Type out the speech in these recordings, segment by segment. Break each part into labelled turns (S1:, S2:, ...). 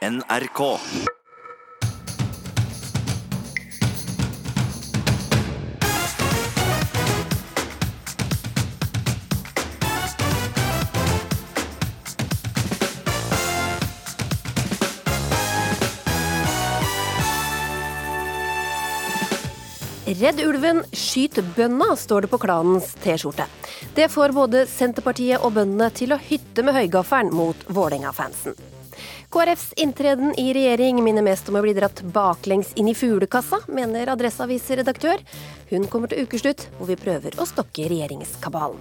S1: NRK.
S2: Redd ulven, skyt bønna, står det på klanens T-skjorte. Det får både Senterpartiet og bøndene til å hytte med høygaffelen mot Vålerenga-fansen. KrFs inntreden i regjering minner mest om å bli dratt baklengs inn i fuglekassa, mener Adresseavis-redaktør. Hun kommer til ukeslutt, hvor vi prøver å stokke regjeringskabalen.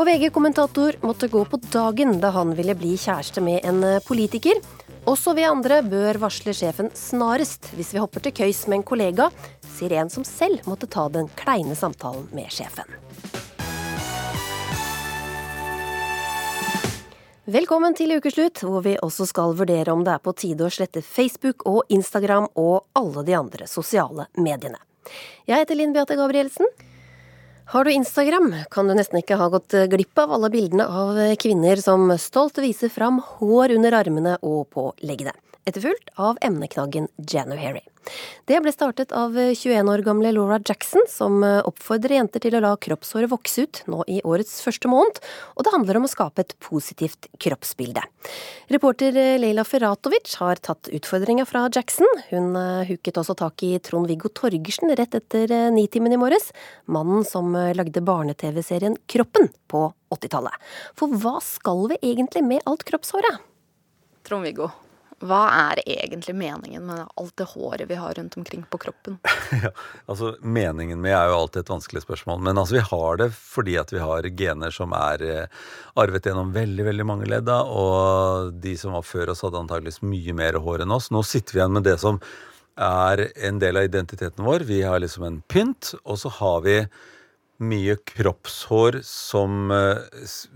S2: Og VG-kommentator måtte gå på dagen da han ville bli kjæreste med en politiker. Også vi andre bør varsle sjefen snarest hvis vi hopper til køys med en kollega, sier en som selv måtte ta den kleine samtalen med sjefen. Velkommen til ukeslutt, hvor vi også skal vurdere om det er på tide å slette Facebook og Instagram og alle de andre sosiale mediene. Jeg heter Linn Beate Gabrielsen. Har du Instagram, kan du nesten ikke ha gått glipp av alle bildene av kvinner som stolt viser fram hår under armene og på leggene. Etterfulgt av emneknaggen January. Det ble startet av 21 år gamle Laura Jackson, som oppfordrer jenter til å la kroppshåret vokse ut nå i årets første måned, og det handler om å skape et positivt kroppsbilde. Reporter Leila Ferratovic har tatt utfordringa fra Jackson. Hun huket også tak i Trond-Viggo Torgersen rett etter Nitimen i morges, mannen som lagde barne-TV-serien Kroppen på 80-tallet. For hva skal vi egentlig med alt kroppshåret?
S3: Trond-Viggo, hva er egentlig meningen med alt det håret vi har rundt omkring på kroppen?
S4: ja, altså Meningen med er jo alltid et vanskelig spørsmål. Men altså vi har det fordi at vi har gener som er eh, arvet gjennom veldig veldig mange ledd. Og de som var før oss, hadde antageligvis mye mer hår enn oss. Nå sitter vi igjen med det som er en del av identiteten vår. Vi har liksom en pynt, og så har vi mye kroppshår som uh,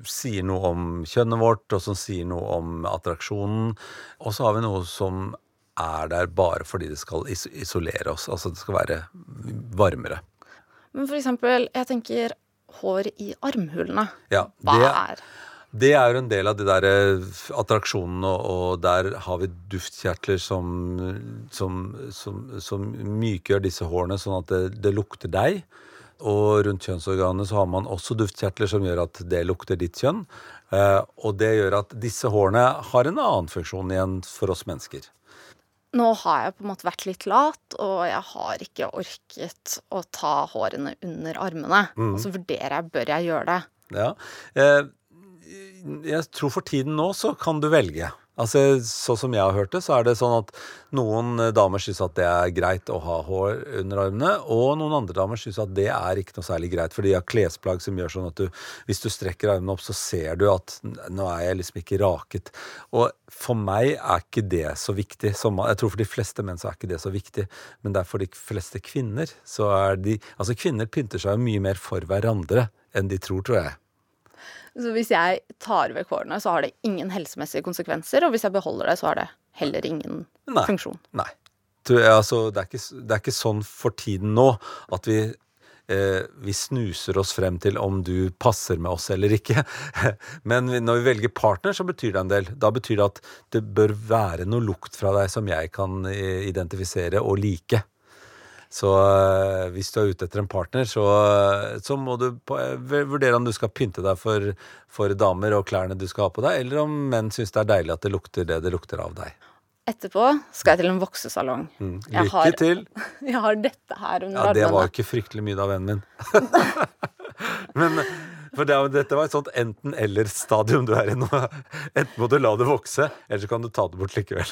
S4: sier noe om kjønnet vårt, og som sier noe om attraksjonen. Og så har vi noe som er der bare fordi det skal is isolere oss. Altså det skal være varmere.
S3: Men for eksempel, jeg tenker hår i armhulene.
S4: Ja,
S3: Hva
S4: det,
S3: er
S4: det er jo en del av de der attraksjonene, og der har vi duftkjertler som, som, som, som mykgjør disse hårene sånn at det, det lukter deg. Og rundt kjønnsorganet så har man også duftkjertler som gjør at det lukter ditt kjønn. Eh, og det gjør at disse hårene har en annen funksjon igjen for oss mennesker.
S3: Nå har jeg på en måte vært litt lat, og jeg har ikke orket å ta hårene under armene. Og så vurderer jeg bør jeg gjøre det.
S4: Ja. Eh, jeg tror for tiden nå så kan du velge. Altså, Sånn som jeg har hørt det, så er det sånn at noen damer syns at det er greit å ha hår under armene, og noen andre damer syns at det er ikke noe særlig greit, for de har klesplagg som gjør sånn at du, hvis du strekker armene opp, så ser du at nå er jeg liksom ikke raket. Og for meg er ikke det så viktig. Jeg tror for de fleste menn så er ikke det så viktig, men det er for de fleste kvinner så er de Altså, kvinner pynter seg jo mye mer for hverandre enn de tror, tror jeg.
S3: Så hvis jeg tar vekk hårene, så har det ingen helsemessige konsekvenser. Og hvis jeg beholder det, så har det heller ingen
S4: Nei.
S3: funksjon.
S4: Nei. Du, altså, det, er ikke, det er ikke sånn for tiden nå at vi eh, vi snuser oss frem til om du passer med oss eller ikke. Men når vi velger partner, så betyr det en del. Da betyr det at det bør være noe lukt fra deg som jeg kan eh, identifisere og like. Så øh, hvis du er ute etter en partner, så, så må du på, øh, vurdere om du skal pynte deg for, for, damer og klærne du skal ha på deg, eller om menn syns det er deilig at det lukter det det lukter av deg.
S3: Etterpå skal jeg til en voksesalong.
S4: Mm.
S3: Jeg
S4: Lykke
S3: har-
S4: til.
S3: Jeg har dette her under
S4: Ja, det var jo ikke fryktelig mye da, vennen min. Men for det, dette var et sånt enten-eller-stadium du er i nå. Enten må du la det vokse, eller så kan du ta det bort likevel.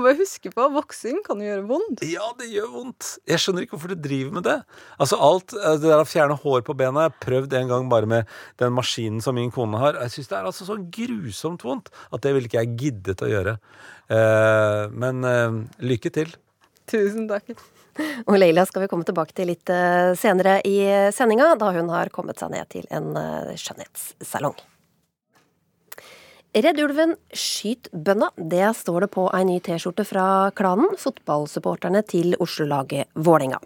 S3: Og bare huske på, voksing kan jo gjøre vondt.
S4: Ja, det gjør vondt. Jeg skjønner ikke hvorfor du driver med det. Altså alt, eh, Det der å fjerne hår på bena Jeg har prøvd en gang bare med den maskinen som min kone har. Jeg syns det er altså så grusomt vondt at det ville ikke jeg giddet å gjøre. Eh, men eh, lykke til.
S3: Tusen takk.
S2: Og Leila skal vi komme tilbake til litt eh, senere i sendinga, da hun har kommet seg ned til en eh, skjønnhetssalong. Redd ulven, skyt bønna. Det står det på ei ny T-skjorte fra klanen, fotballsupporterne til Oslo-laget Vålerenga.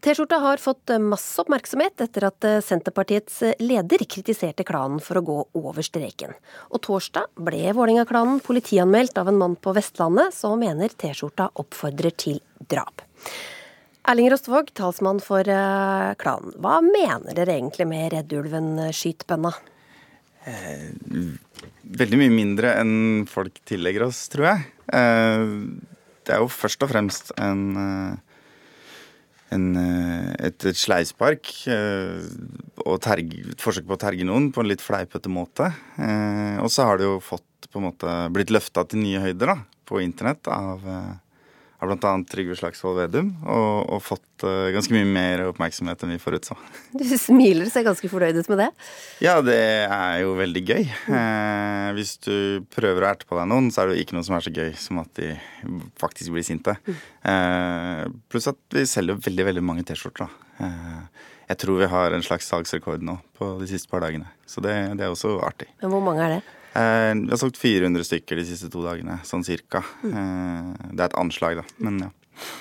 S2: T-skjorta har fått masse oppmerksomhet etter at Senterpartiets leder kritiserte klanen for å gå over streken. Og torsdag ble Vålerenga-klanen politianmeldt av en mann på Vestlandet som mener T-skjorta oppfordrer til drap. Erling Rostvåg, talsmann for eh, klanen. Hva mener dere egentlig med Redd ulven, skyt bønna?
S1: Eh, veldig mye mindre enn folk tillegger oss, tror jeg. Eh, det er jo først og fremst en, eh, en et, et sleispark og terg, et forsøk på å terge noen på en litt fleipete måte. Og så har det jo fått på en måte blitt løfta til nye høyder da, på internett av har bl.a. Trygve Slagsvold Vedum, og, og fått uh, ganske mye mer oppmerksomhet enn vi forutså.
S2: Du smiler og ser ganske fornøyd ut med det?
S1: Ja, det er jo veldig gøy. Eh, hvis du prøver å erte på deg noen, så er det jo ikke noe som er så gøy som at de faktisk blir sinte. Eh, pluss at vi selger veldig, veldig mange T-skjorter, da. jeg tror vi har en slags salgsrekord nå på de siste par dagene. Så det, det er også artig.
S2: Men hvor mange er det?
S1: Eh, vi har solgt 400 stykker de siste to dagene, sånn cirka. Mm. Det er et anslag, da. Men ja.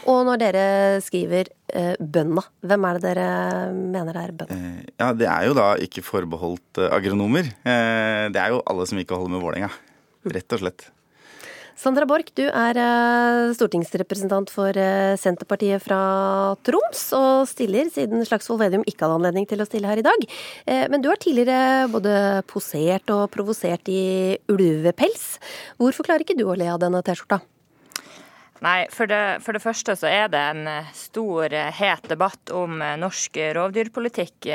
S2: Og når dere skriver eh, bønda, hvem er det dere mener er bønda? Eh,
S1: ja, det er jo da ikke forbeholdt eh, agronomer. Eh, det er jo alle som ikke holder med Vålerenga. Rett og slett.
S2: Sandra Borch, du er eh, stortingsrepresentant for eh, Senterpartiet fra Troms, og stiller siden Slagsvold Vedum ikke hadde anledning til å stille her i dag. Eh, men du har tidligere både posert og provosert i ulvepels. Hvorfor klarer ikke du å le av denne T-skjorta?
S5: Nei, for det, for det, første så er det en stor, het debatt om norsk rovdyrpolitikk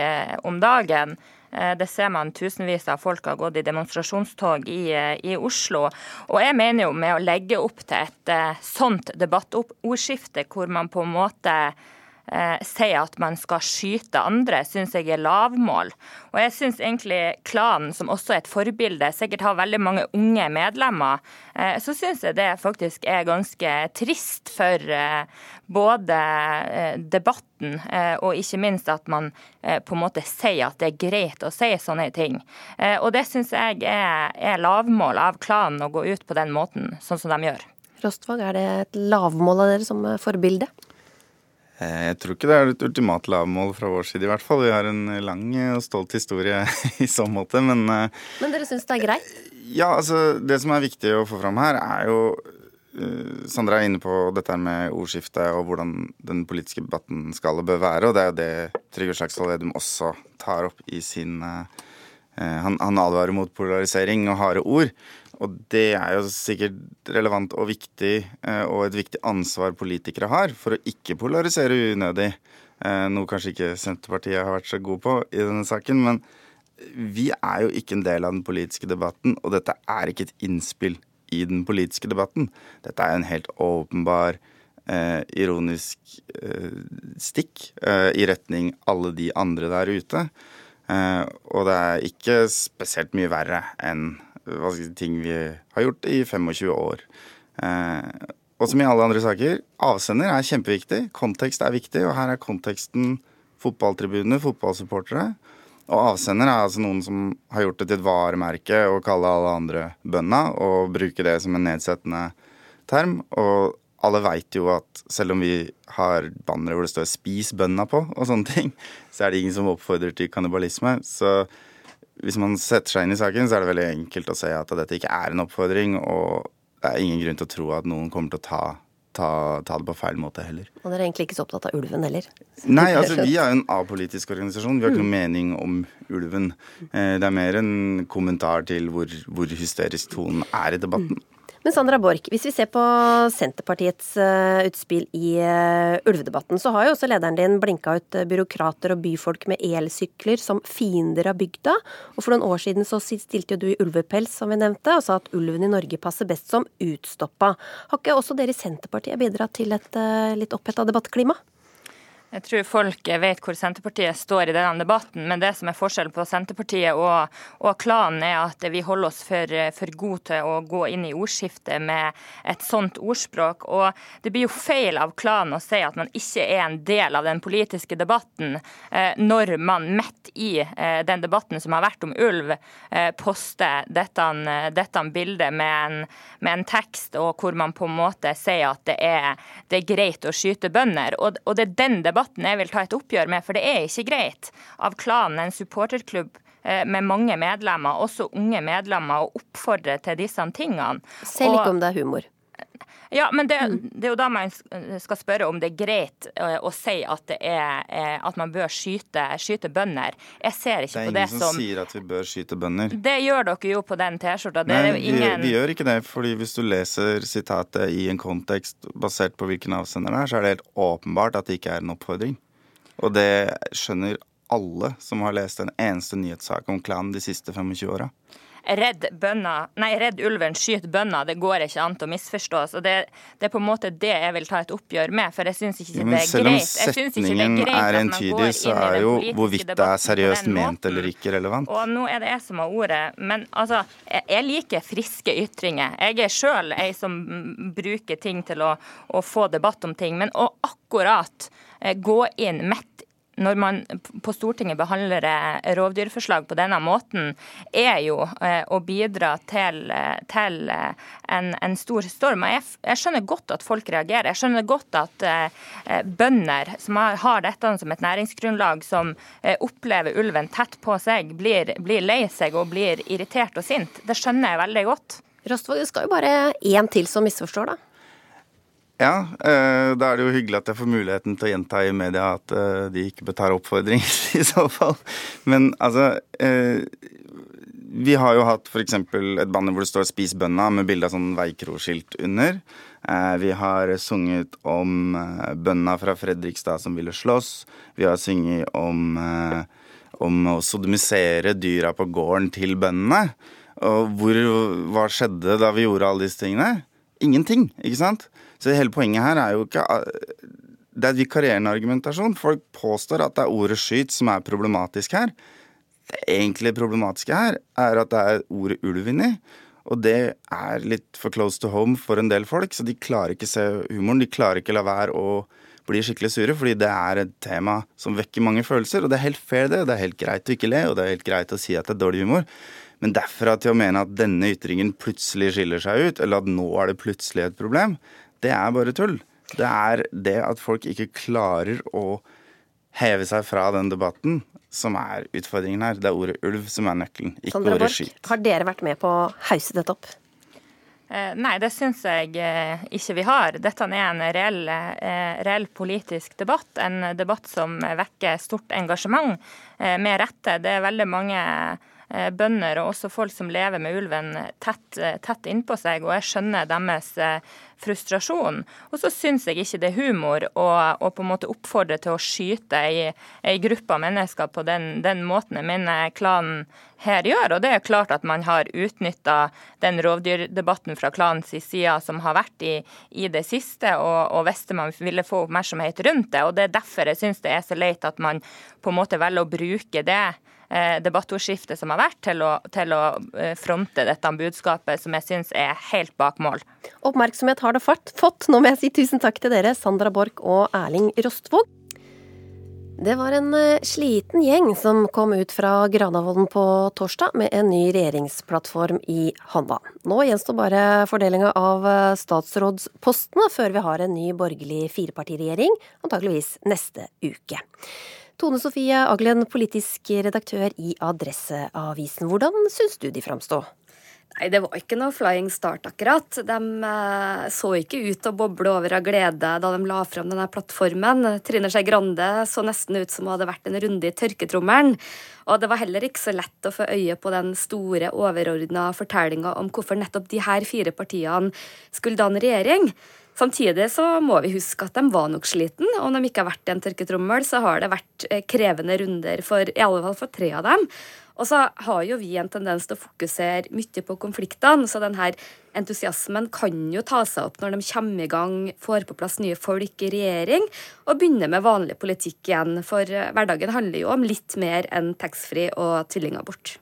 S5: om dagen. Eh, det ser man tusenvis av folk har gått i demonstrasjonstog i, eh, i, Oslo. Og jeg mener jo med å legge opp til et eh, sånt debattordskifte hvor man på en måte eh, sier at man skal skyte andre, syns jeg er lavmål. Og jeg syns egentlig klanen, som også er et forbilde, sikkert har veldig mange unge medlemmer, eh, så syns jeg det faktisk er ganske trist for eh, både eh, debatten eh, og ikke minst at man eh, på en måte sier at det er greit å si sånne ting. Og det syns jeg er, er lavmål av klanen å gå ut på den måten, sånn som de gjør.
S2: Rostvåg, er det et lavmål av dere som forbilde?
S1: Eh, jeg tror ikke det er et ultimat lavmål fra vår side, i hvert fall. Vi har en lang og stolt historie i så måte, men eh,
S2: Men dere syns det er greit?
S1: Ja, altså det som er viktig å få fram her, er jo eh, Sandra er inne på dette med ordskiftet og hvordan den politiske debatten skal og bør være. Og det er jo det Trygve Slagsvold Vedum også tar opp i sin han, han advarer mot polarisering og harde ord. Og det er jo sikkert relevant og viktig, eh, og et viktig ansvar politikere har for å ikke polarisere unødig. Eh, noe kanskje ikke Senterpartiet har vært så god på i denne saken. Men vi er jo ikke en del av den politiske debatten, og dette er ikke et innspill i den politiske debatten. Dette er en helt åpenbar eh, ironisk eh, stikk eh, i retning alle de andre der ute. Eh, og det er ikke spesielt mye verre enn si, ting vi har gjort i 25 år. Eh, og som i alle andre saker, avsender er kjempeviktig. Kontekst er viktig, og her er konteksten fotballtribunene, fotballsupportere. Og avsender er altså noen som har gjort det til et varemerke å kalle alle andre bønda, og bruke det som en nedsettende term. Og alle veit jo at selv om vi har bannere hvor det står 'spis bønda' på, og sånne ting, så er det ingen som oppfordrer til kannibalisme. Så hvis man setter seg inn i saken, så er det veldig enkelt å se at dette ikke er en oppfordring, og det er ingen grunn til å tro at noen kommer til å ta, ta, ta det på feil måte heller.
S2: Og dere er egentlig ikke så opptatt av ulven heller?
S1: Nei, altså vi er jo en apolitisk organisasjon. Vi har ikke noen mening om ulven. Eh, det er mer en kommentar til hvor, hvor hysterisk tonen er i debatten.
S2: Men Sandra Borch, hvis vi ser på Senterpartiets uh, utspill i uh, ulvedebatten, så har jo også lederen din blinka ut uh, byråkrater og byfolk med elsykler som fiender av bygda. Og for noen år siden så stilte jo du i ulvepels, som vi nevnte, og sa at ulven i Norge passer best som utstoppa. Har ikke også dere i Senterpartiet bidratt til et litt oppheta debattklima?
S5: Jeg tror folk vet hvor Senterpartiet står i denne debatten, men det som er forskjellen på Senterpartiet og, og klanen, er at vi holder oss for, for gode til å gå inn i ordskiftet med et sånt ordspråk. Og det blir jo feil av klanen å si at man ikke er en del av den politiske debatten, eh, når man midt i eh, den debatten som har vært om ulv, eh, poster dette, dette bildet med en, med en, tekst og hvor man på en måte sier at det er, det er greit å skyte bønder. Og, og det er den debatten debatten jeg vil ta et oppgjør med, for det er ikke greit av klanen, en supporterklubb eh, med mange medlemmer, også unge medlemmer, å oppfordre til disse tingene.
S2: Selv ikke om det er humor?
S5: Ja, men det, det, er jo da man skal spørre om det er greit eh, å si at, det er, eh, at man bør skyte, skyte, bønder. Jeg ser ikke på det som
S1: Det er ingen som sier at vi bør skyte bønder.
S5: Det gjør dere jo på den T-skjorta.
S1: Ingen... Vi, vi, gjør ikke det, fordi hvis du leser sitatet i en kontekst basert på hvilken avsender det er, så er det helt åpenbart at det ikke er en oppfordring. Og det skjønner alle som har lest en eneste nyhetssak om klanen de siste 25 åra
S5: redd bønna, nei, redd ulven, skyt bønna. Det går ikke an å misforstå. Så det, det, er på en måte det jeg vil ta et oppgjør med, for jeg syns ikke, det er greit.
S1: Selv om setningen er entydig, så er jo hvorvidt det er seriøst ment eller ikke relevant.
S5: Og nå er det jeg som har ordet. Men altså, jeg liker friske ytringer. Jeg er sjøl ei som bruker ting til å, å få debatt om ting. Men å akkurat eh, gå inn midt når man på Stortinget behandler eh, rovdyrforslag på denne måten, er jo eh, å bidra til, eh, til en, en, stor storm. Jeg, jeg, skjønner godt at folk reagerer. Jeg skjønner godt at bønder som har, dette som et næringsgrunnlag, som opplever ulven tett på seg, blir, blir lei seg og blir irritert og sint. Det skjønner jeg veldig godt.
S2: Rostvold, det skal jo bare én til som misforstår, da.
S1: Ja, eh, da er det jo hyggelig at jeg får muligheten til å gjenta i media at eh, de ikke ta oppfordringer i så fall. Men altså eh, Vi har jo hatt f.eks. et banner hvor det står 'Spis bønna' med bilde av sånn veikroskilt under. Vi har sunget om bønna fra Fredrikstad som ville slåss. Vi har sunget om, om å sodomisere dyra på gården til bøndene. Og hvor, hva skjedde da vi gjorde alle disse tingene? Ingenting, ikke sant? Så hele poenget her er jo ikke Det er vikarierende argumentasjon. Folk påstår at det er ordet 'skyt' som er problematisk her. Det egentlig problematiske her er at det er ordet 'ulv' inni. Og det er litt for close to home for en del folk, så de klarer ikke se humoren. De klarer ikke la være å bli skikkelig sure, fordi det er et tema som vekker mange følelser. Og det er helt fair, det. Det er helt greit å ikke le, og det er helt greit å si at det er dårlig humor. Men derfra til å mene at denne ytringen plutselig skiller seg ut, eller at nå er det plutselig et problem, det er bare tull. Det er det at folk ikke klarer å heve seg fra den debatten som er utfordringen her. Det er ordet ulv som er nøkkelen, ikke Sandra ordet skyt.
S2: Har dere vært med på å hause dette opp?
S5: Eh, nei, det syns jeg eh, ikke vi har. Dette er en reell, eh, reell, politisk debatt. En debatt som vekker stort engasjement, med rette. Det er veldig mange bønder og også folk som lever med ulven tett, eh, tett innpå seg, og jeg skjønner deres eh, frustrasjon. Og så syns jeg ikke det er humor å, å, på en måte oppfordre til å skyte ei, ei gruppe mennesker på den, den måten jeg mener klanen her gjør. Og det er klart at man har utnytta den rovdyrdebatten fra klanens side som har vært i, i det siste, og, og visste man ville få oppmerksomhet rundt det. Og det er derfor jeg syns det er så leit at man på en måte velger å bruke det Eh, debattordskiftet som har vært, til å, til å eh, fronte dette budskapet, som jeg syns er helt bak mål.
S2: Oppmerksomhet har det fått. Nå må jeg si tusen takk til dere, Sandra Borch og Erling Rostvåg. Det var en eh, sliten gjeng som kom ut fra Granavolden på torsdag med en ny regjeringsplattform i handa. Nå gjenstår bare fordelinga av statsrådspostene før vi har en ny borgerlig firepartiregjering, antakeligvis neste uke. Tone Sofie Aglen, politisk redaktør i Adresseavisen. Hvordan syns du de framstod?
S6: Nei, Det var ikke noe flying start, akkurat. De eh, så ikke ut til å boble over av glede da de la fram denne plattformen. Trine Skei Grande så nesten ut som hun hadde vært en runde i tørketrommelen. Og det var heller ikke så lett å få øye på den store, overordna fortellinga om hvorfor nettopp de her fire partiene skulle danne regjering. Samtidig så må vi huske at de var nok sliten. Om de ikke har vært i en tørketrommel, så har det vært eh, krevende runder for i alle fall for tre av dem. Og så har jo vi en tendens til å fokusere mye på konfliktene, så denne entusiasmen kan jo ta seg opp når de kommer i gang, får på plass nye folk i regjering og begynner med vanlig politikk igjen. For eh, hverdagen handler jo om litt mer enn taxfree og tvillingabort.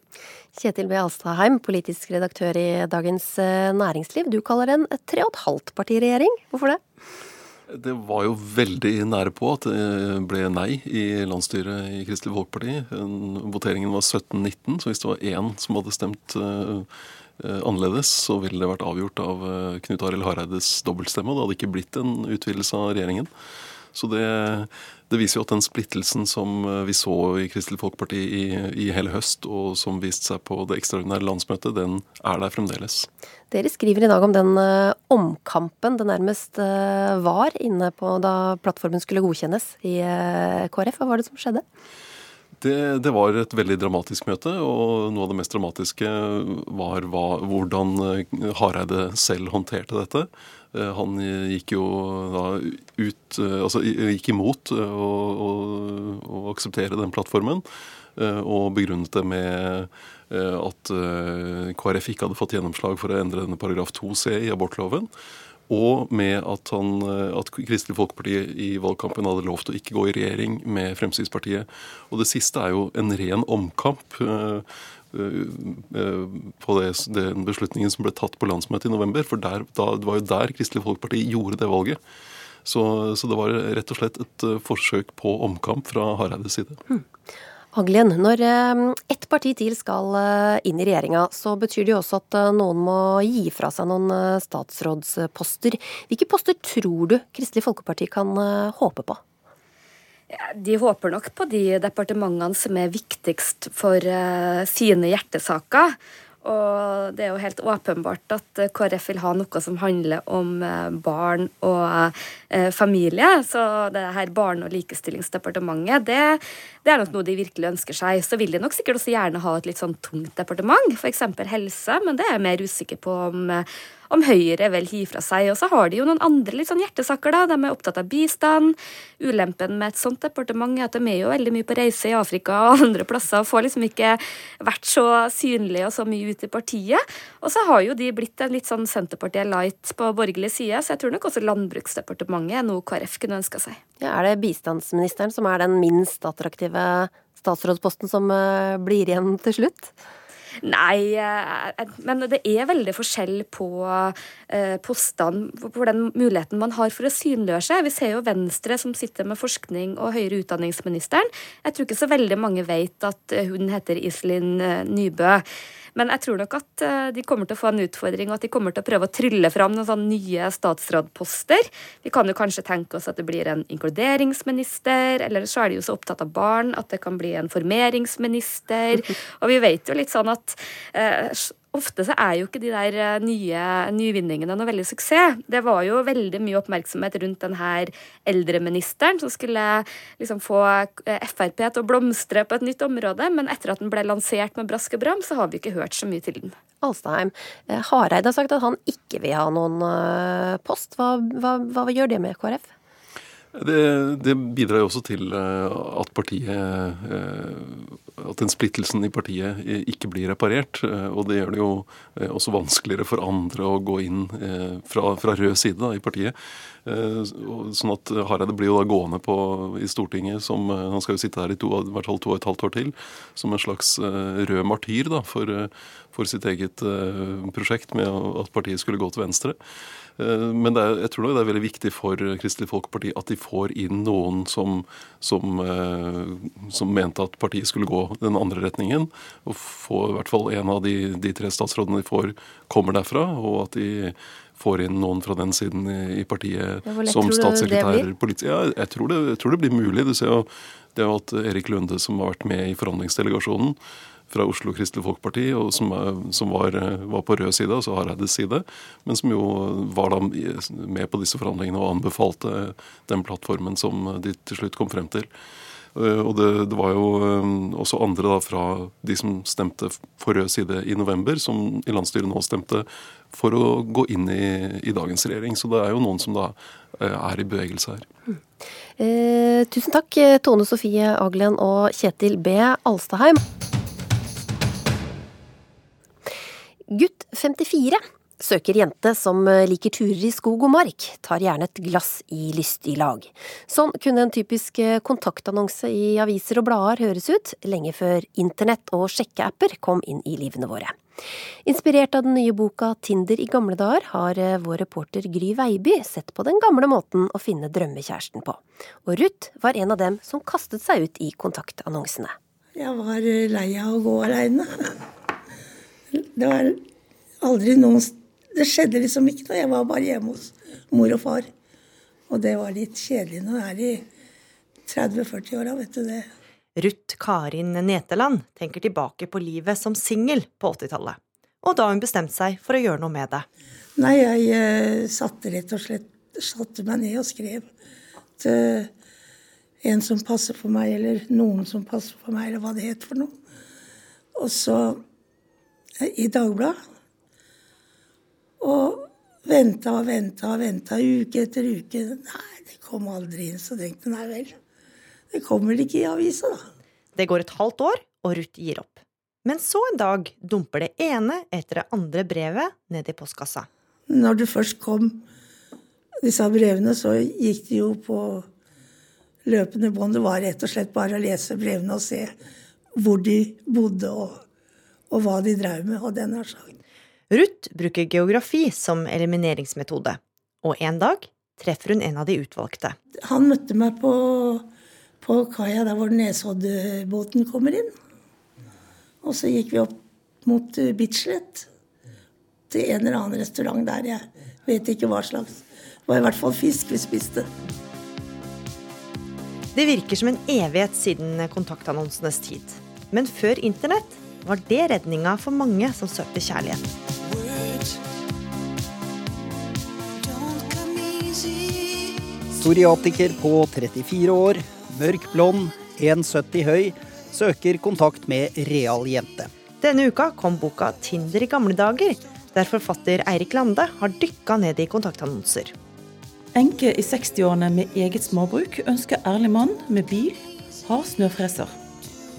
S2: Kjetil B. Alstadheim, politisk redaktør i Dagens eh, Næringsliv. Du kaller det en tre og et halvt parti-regjering. Hvorfor det?
S7: Det var jo veldig nære på at det ble nei i landsstyret i Kristelig Folkeparti. Voteringen var 17-19, så hvis det var én som hadde stemt uh, annerledes, så ville det vært avgjort av Knut Arild Hareides dobbeltstemme. Det hadde ikke blitt en utvidelse av regjeringen. Så det, det, viser jo at den splittelsen som vi så i Kristelig Folkeparti i, i hele høst, og som viste seg på det ekstraordinære landsmøtet, den er der fremdeles.
S2: Dere skriver i dag om den uh, omkampen det nærmest uh, var inne på da plattformen skulle godkjennes i KrF. Hva var det som skjedde?
S7: Det, det, var et veldig dramatisk møte, og noe av det mest dramatiske var hva, hvordan Hareide selv håndterte dette. Han gikk jo da ut Altså gikk imot å, å, å akseptere den plattformen, og begrunnet det med Eh, at eh, KrF ikke hadde fått gjennomslag for å endre denne paragraf 2c i abortloven. Og med at, han, eh, at Kristelig Folkeparti i valgkampen hadde lovt å ikke gå i regjering med Fremskrittspartiet. Og det siste er jo en ren omkamp på det, den beslutningen som ble tatt på landsmøtet i november. For der, da, det var jo der Kristelig Folkeparti gjorde det valget. Så, så, det var rett og slett et forsøk på omkamp fra Hareides side. Hmm.
S2: Haglien, når eh, ett parti til skal eh, inn i regjeringa, så betyr det jo også at eh, noen må gi fra seg noen statsrådsposter. Hvilke poster tror du Kristelig Folkeparti kan håpe på?
S6: De håper nok på de departementene som er viktigst for sine hjertesaker. Og det er jo helt åpenbart at KrF vil ha noe som handler om barn og familie. Så det her Barne- og likestillingsdepartementet, det, det, er nok noe de virkelig ønsker seg. Så vil de nok sikkert også gjerne ha et litt sånn tungt departement, f.eks. helse, men det er jeg mer usikker på om om Høyre vil gi fra seg. Og så har de jo noen andre litt sånn hjertesaker, da. De er opptatt av bistand. Ulempen med et sånt departement er at de er jo veldig mye på reise i Afrika og andre plasser og får liksom ikke vært så synlige og så mye ut i partiet. Og så har jo de blitt en litt sånn Senterpartiet light på borgerlig side, så jeg tror nok også Landbruksdepartementet er noe KrF kunne ønska seg.
S2: Ja, er det bistandsministeren som er den minst attraktive statsrådsposten som eh, blir igjen til slutt?
S6: Nei, eh, men det er veldig forskjell på eh, postene, på den muligheten man har for å synliggjøre seg. Vi ser jo Venstre som sitter med forskning og høyere utdanningsministeren. Jeg tror ikke så veldig mange vet at hun heter Iselin Nybø. Men jeg tror nok at eh, de kommer til å få en utfordring, og at de kommer til å prøve å trylle fram noen sånne nye statsrådposter. Vi kan jo kanskje tenke oss at det blir en inkluderingsminister, eller så er de jo så opptatt av barn at det kan bli en formeringsminister. Og vi vet jo litt sånn at eh, ofte så er jo ikke de der eh, nye nyvinningene noe veldig suksess. Det var jo veldig mye oppmerksomhet rundt den her eldreministeren som skulle liksom få eh, Frp til å blomstre på et nytt område, men etter at den ble lansert med brask og bram, så har vi ikke hørt så mye til den.
S2: Alstheim, eh, Hareide har sagt at han ikke vil ha noen post. Hva, hva, hva gjør det med KrF?
S7: Det, det, bidrar jo også til at partiet at den splittelsen i partiet eh, ikke blir reparert. Eh, og det gjør det jo eh, også vanskeligere for andre å gå inn fra, fra rød side da, i partiet. Sånn at Hareide blir jo da gående på, i Stortinget som Han skal jo sitte her i to, hvert fall to og et halvt år til. Som en slags rød martyr da, for, for sitt eget prosjekt med at partiet skulle gå til venstre. Eh, men er, jeg tror nok det er veldig viktig for Kristelig Folkeparti at de får inn noen som, som, eh, som, mente at partiet skulle gå den andre retningen. Og få i hvert fall en av de, de tre statsrådene de får, kommer derfra. Og at de får inn noen fra den siden i, partiet som statssekretær. Ja, jeg tror, det, jeg tror det blir mulig. Du ser jo det er jo at Erik Lunde, som har vært med i forhandlingsdelegasjonen, fra Oslo Kristelig Folkeparti, og som, som var, var, på rød side, altså Hareides side, men som jo var da med på disse forhandlingene og anbefalte den plattformen som de til slutt kom frem til. Og det, det, var jo også andre da fra de som stemte for rød side i november, som i landsstyret nå stemte for å gå inn i, i dagens regjering. Så det er jo noen som da er i bevegelse her.
S2: Eh, tusen takk, Tone Sofie Aglen og Kjetil B. Alstaheim. Gutt 54 søker jente som liker turer i skog og mark, tar gjerne et glass i lystig lag. Sånn kunne en typisk kontaktannonse i aviser og blader høres ut, lenge før internett og sjekkeapper kom inn i livene våre. Inspirert av den nye boka Tinder i gamle dager, har vår reporter Gry Veiby sett på den gamle måten å finne drømmekjæresten på. Og Ruth var en av dem som kastet seg ut i kontaktannonsene.
S8: Jeg var lei av å gå aleine. Det var aldri noen Det skjedde liksom ikke noe. Jeg var bare hjemme hos mor og far. Og det var litt kjedelig når jeg er i 30-40-åra, vet du det.
S9: Ruth Karin Neteland tenker tilbake på livet som singel på 80-tallet. Og da hun bestemte seg for å gjøre noe med det.
S8: Nei, jeg uh, satte rett og slett satte meg ned og skrev at uh, en som passer for meg, eller noen som passer for meg, eller hva det het for noe. Og så i Dagbladet. Og venta og venta og venta uke etter uke. Nei, det kom aldri inn. Så tenkte jeg nei vel, det kommer ikke i avisa, da.
S9: Det går et halvt år, og Ruth gir opp. Men så en dag dumper det ene etter det andre brevet ned i postkassa.
S8: Når det først kom disse brevene, så gikk det jo på løpende bånd. Det var rett og slett bare å lese brevene og se hvor de bodde og og hva de drev med, og den har sagt.
S9: Ruth bruker geografi som elimineringsmetode, og en dag treffer hun en av de utvalgte.
S8: Han møtte meg på, på kaia der hvor Nesoddbåten kommer inn. Og så gikk vi opp mot eh, Bislett, til en eller annen restaurant der. Jeg vet ikke hva slags. Det var i hvert fall fisk vi spiste.
S9: Det virker som en evighet siden kontaktannonsenes tid. Men før internett var det redninga for mange som søkte kjærlighet.
S10: Psoriatiker på 34 år, mørk blond, 1,70 høy, søker kontakt med real jente.
S9: Denne uka kom boka 'Tinder i gamle dager', der forfatter Eirik Lande har dykka ned i kontaktannonser.
S11: Enke i 60-årene med eget småbruk ønsker ærlig mann med bil, har snøfreser.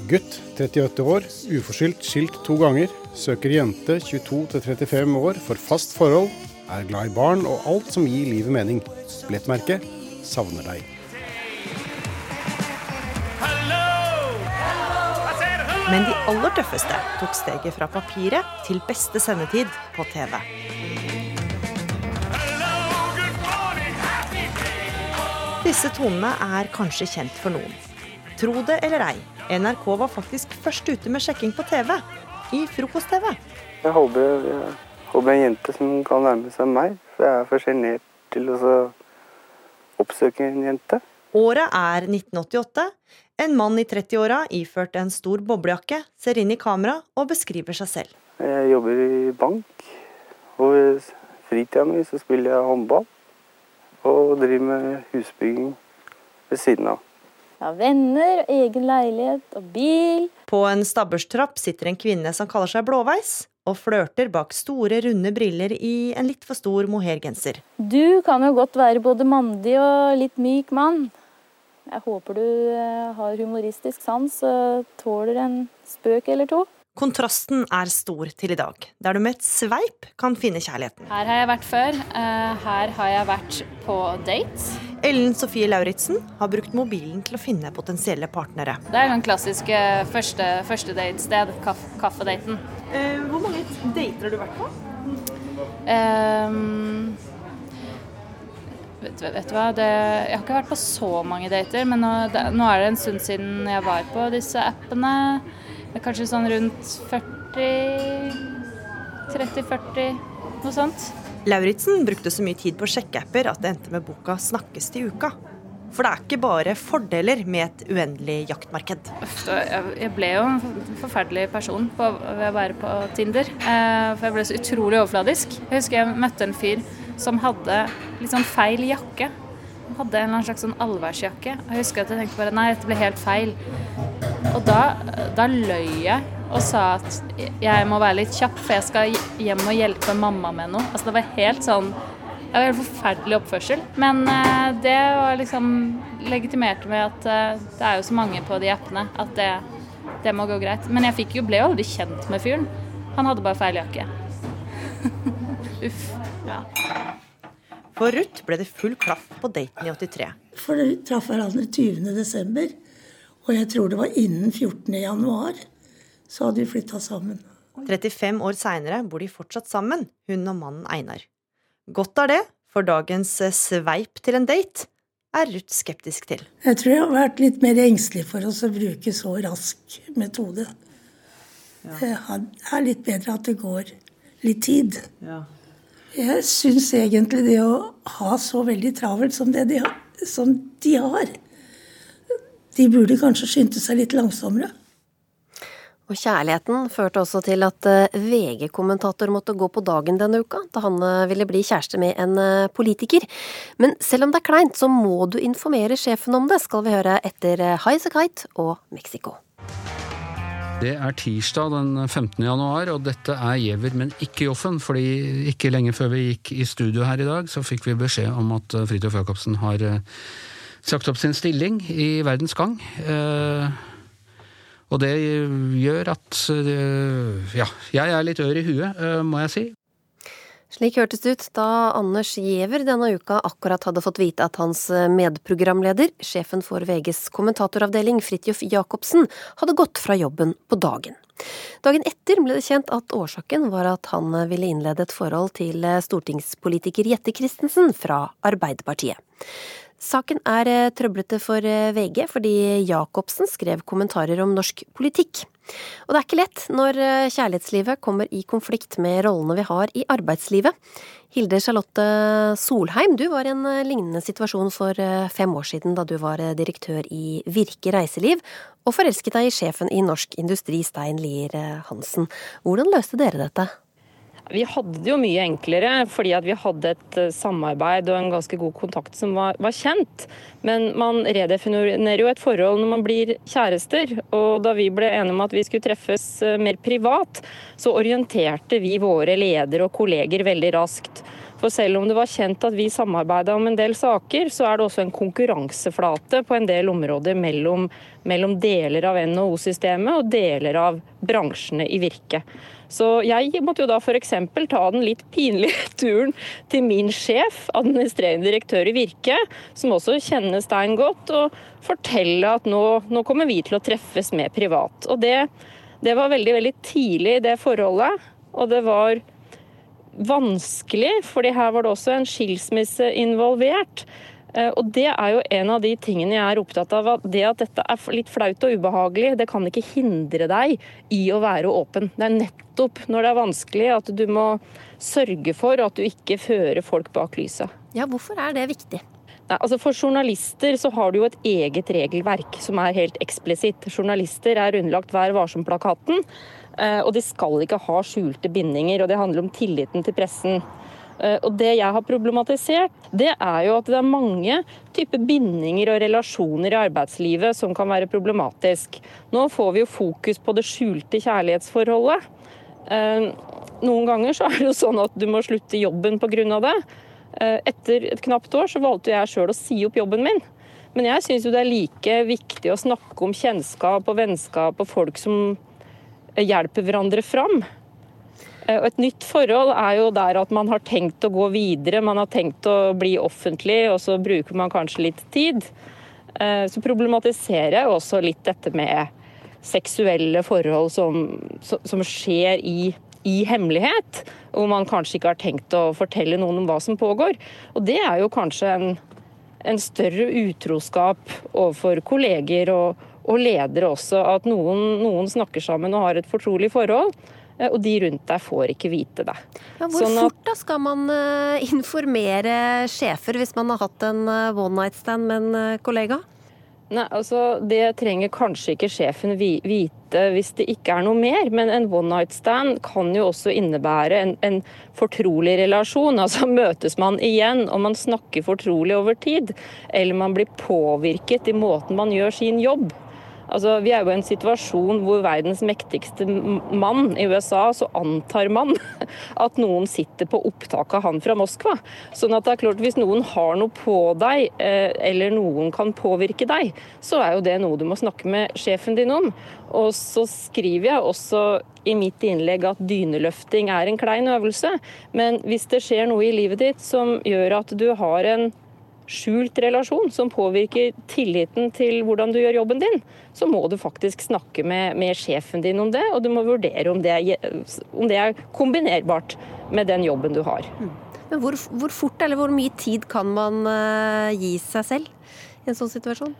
S12: Gutt 38 år, uforskyldt skilt to ganger, søker jente 22-35 år for fast forhold, er glad i barn og alt som gir livet mening. Billettmerke savner deg.
S9: Men de aller tøffeste tok steget fra papiret til beste sendetid på TV. Disse tonene er kanskje kjent for noen. Tro det eller ei, NRK var faktisk først ute med sjekking på TV. I Frokost-TV.
S13: Jeg håper, jeg håper en jente som kan nærme seg meg. For jeg er for sjenert til å oppsøke en jente.
S9: Året er 1988. En mann i 30-åra iført en stor boblejakke ser inn i kamera og beskriver seg selv.
S13: Jeg jobber i bank, og i fritida mi så spiller jeg håndball. Og driver med husbygging ved siden av.
S14: Jeg har venner, egen leilighet og bil.
S9: På en stabburstrapp sitter en kvinne som kaller seg Blåveis, og flørter bak store, runde briller i en litt for stor mohairgenser.
S14: Du kan jo godt være både mandig og litt myk mann. Jeg håper du eh, har humoristisk sans og tåler en spøk eller to.
S9: Kontrasten er stor til i dag, der du med et sveip kan finne kjærligheten.
S15: Her har jeg vært før. Eh, her har jeg vært på date.
S9: Ellen Sofie Lauritzen har brukt mobilen til å finne potensielle partnere.
S15: Det er den klassiske første, første datested, kaff, kaffedaten.
S9: Eh, hvor mange dater har du vært på?
S15: Um, vet, vet, du hva, det, jeg har ikke vært på så mange dater, men nå, det, nå er det en stund siden jeg var på disse appene. Kanskje sånn rundt 40 30-40, noe sånt.
S9: Lauritzen brukte så mye tid på sjekkeapper at det endte med boka 'Snakkes til uka'. For det er ikke bare fordeler med et uendelig jaktmarked.
S15: Jeg ble jo en forferdelig person på, ved å være på Tinder. Eh, for jeg ble så utrolig overfladisk. Jeg husker jeg møtte en fyr som hadde litt sånn feil jakke. Hadde en slags sånn allværsjakke. Jeg husker at jeg tenkte bare nei, dette ble helt feil. Og da, da løy jeg og sa at jeg må være litt kjapp, for jeg skal hjem og hjelpe mamma med noe. Altså det var helt sånn Det var helt forferdelig oppførsel. Men uh, det var liksom legitimerte med at uh, det er jo så mange på de appene at det, det må gå greit. Men jeg jo, ble jo aldri kjent med fyren. Han hadde bare feil jakke. Uff. Ja.
S9: For Ruth ble det full klaff på daten i 83.
S8: For vi traff hverandre 20.12., og jeg tror det var innen 14.1 så hadde vi flytta sammen.
S9: 35 år seinere bor de fortsatt sammen, hun og mannen Einar. Godt er det, for dagens eh, sveip til en date er Ruth skeptisk til.
S8: Jeg tror jeg har vært litt mer engstelig for oss å bruke så rask metode. Ja. Det er litt bedre at det går litt tid. Ja. Jeg syns egentlig det å ha så veldig travelt som det de som de har De burde kanskje skynde seg litt langsommere.
S2: Og kjærligheten førte også til at eh, VG-kommentator måtte gå på dagen denne uka, da han eh, ville bli kjæreste med en eh, politiker. Men selv om det er kleint, så må du informere sjefen om det, skal vi høre etter Highasakite og Mexico.
S16: Det er tirsdag den 15. januar, og dette er Giæver, men ikke Joffen. fordi ikke lenge før vi gikk i studio her i dag, så fikk vi beskjed om at Fridtjof Jacobsen har sagt opp sin stilling i Verdens Gang. Og det gjør at ja, jeg er litt ør i huet, eh, må jeg si.
S2: Slik hørtes det ut da Anders Giæver denne uka akkurat hadde fått vite at hans medprogramleder, sjefen for VGs kommentatoravdeling Fridtjof Jacobsen, hadde gått fra jobben på dagen. Dagen etter ble det kjent at årsaken var at han ville innlede et forhold til stortingspolitiker Jette Christensen fra Arbeiderpartiet. Saken er eh, trøblete for eh, VG fordi Jacobsen skrev kommentarer om norsk politikk. Og det er ikke lett når eh, kjærlighetslivet kommer i konflikt med rollene vi har i arbeidslivet. Hilde Charlotte Solheim, du var i en lignende situasjon for fem år siden da du var direktør i Virke reiseliv, og forelsket deg i sjefen i Norsk Industri, Stein Lier Hansen. Hvordan løste dere dette?
S17: Vi hadde det jo mye enklere fordi at vi hadde et eh, samarbeid og en ganske god kontakt som var, var, kjent. Men man redefinerer jo et forhold når man blir kjærester. Og da vi ble enige om at vi skulle treffes eh, mer privat, så orienterte vi våre ledere og kolleger veldig raskt. For selv om det var kjent at vi samarbeida om en del saker, så er det også en konkurranseflate på en del områder mellom, mellom deler av NHO-systemet og deler av bransjene i Virke. Så jeg måtte jo da f.eks. ta den litt pinlige turen til min sjef, administrerende direktør i Virke, som også kjenner Stein godt, og fortelle at nå, nå kommer vi til å treffes med privat. Og det, det var veldig, veldig tidlig i det forholdet. Og det var vanskelig, fordi her var det også en skilsmisse involvert. Eh, og Det er jo en av de tingene jeg er opptatt av. at Det at dette er litt flaut og ubehagelig, det kan ikke hindre deg i å være åpen. Det er nettopp når det er vanskelig at du må sørge for at du ikke fører folk bak lyset.
S2: Ja, Hvorfor er det viktig?
S17: Nei, altså For journalister så har du jo et eget regelverk som er helt eksplisitt. Journalister er underlagt Vær varsom-plakaten, eh, og de skal ikke ha skjulte bindinger. og Det handler om tilliten til pressen. Eh, og Det jeg har problematisert, det er jo at det er mange typer bindinger og relasjoner i arbeidslivet som kan være problematisk. Nå får vi jo fokus på det skjulte kjærlighetsforholdet. Eh, noen ganger så er det jo sånn at du må slutte jobben pga. det. Eh, etter et knapt år så valgte jeg sjøl å si opp jobben min. Men jeg syns jo det er like viktig å snakke om kjennskap og vennskap og folk som hjelper hverandre fram. Eh, et nytt forhold er jo der at man har tenkt å gå videre, man har tenkt å bli offentlig, og så bruker man kanskje litt tid. Eh, så problematiserer jeg også litt dette med seksuelle forhold som, som skjer i, i hemmelighet, hvor man kanskje ikke har tenkt å fortelle noen om hva som pågår. Og det er jo kanskje en, en større utroskap overfor kolleger og, og ledere også, at noen, noen snakker sammen og har et fortrolig forhold og de rundt deg får ikke vite det.
S2: Ja, hvor sånn fort da skal man eh, informere sjefer hvis man har hatt en eh, one night stand med en kollega?
S17: Nei, altså Det trenger kanskje ikke sjefen vite hvis det ikke er noe mer, men en one night stand kan jo også innebære en, en fortrolig relasjon. Altså Møtes man igjen og man snakker fortrolig over tid, eller man blir påvirket i måten man gjør sin jobb, Altså, vi er jo i en situasjon hvor verdens mektigste mann i USA, så antar man at noen sitter på opptak av han fra Moskva. Sånn at det er klart, hvis noen har noe på deg, eh, eller noen kan påvirke deg, så er jo det noe du må snakke med sjefen din om. Og så skriver jeg også i mitt innlegg at dyneløfting er en klein øvelse. Men hvis det skjer noe i livet ditt som gjør at du har en skjult relasjon som påvirker tilliten til hvordan du gjør jobben din, så må du faktisk snakke med, med sjefen din om det, og du må vurdere om det, er, om det er kombinerbart med den jobben du har. Mm.
S2: Men hvor, hvor, fort eller hvor mye tid kan man uh, gi seg selv i en sånn situasjon?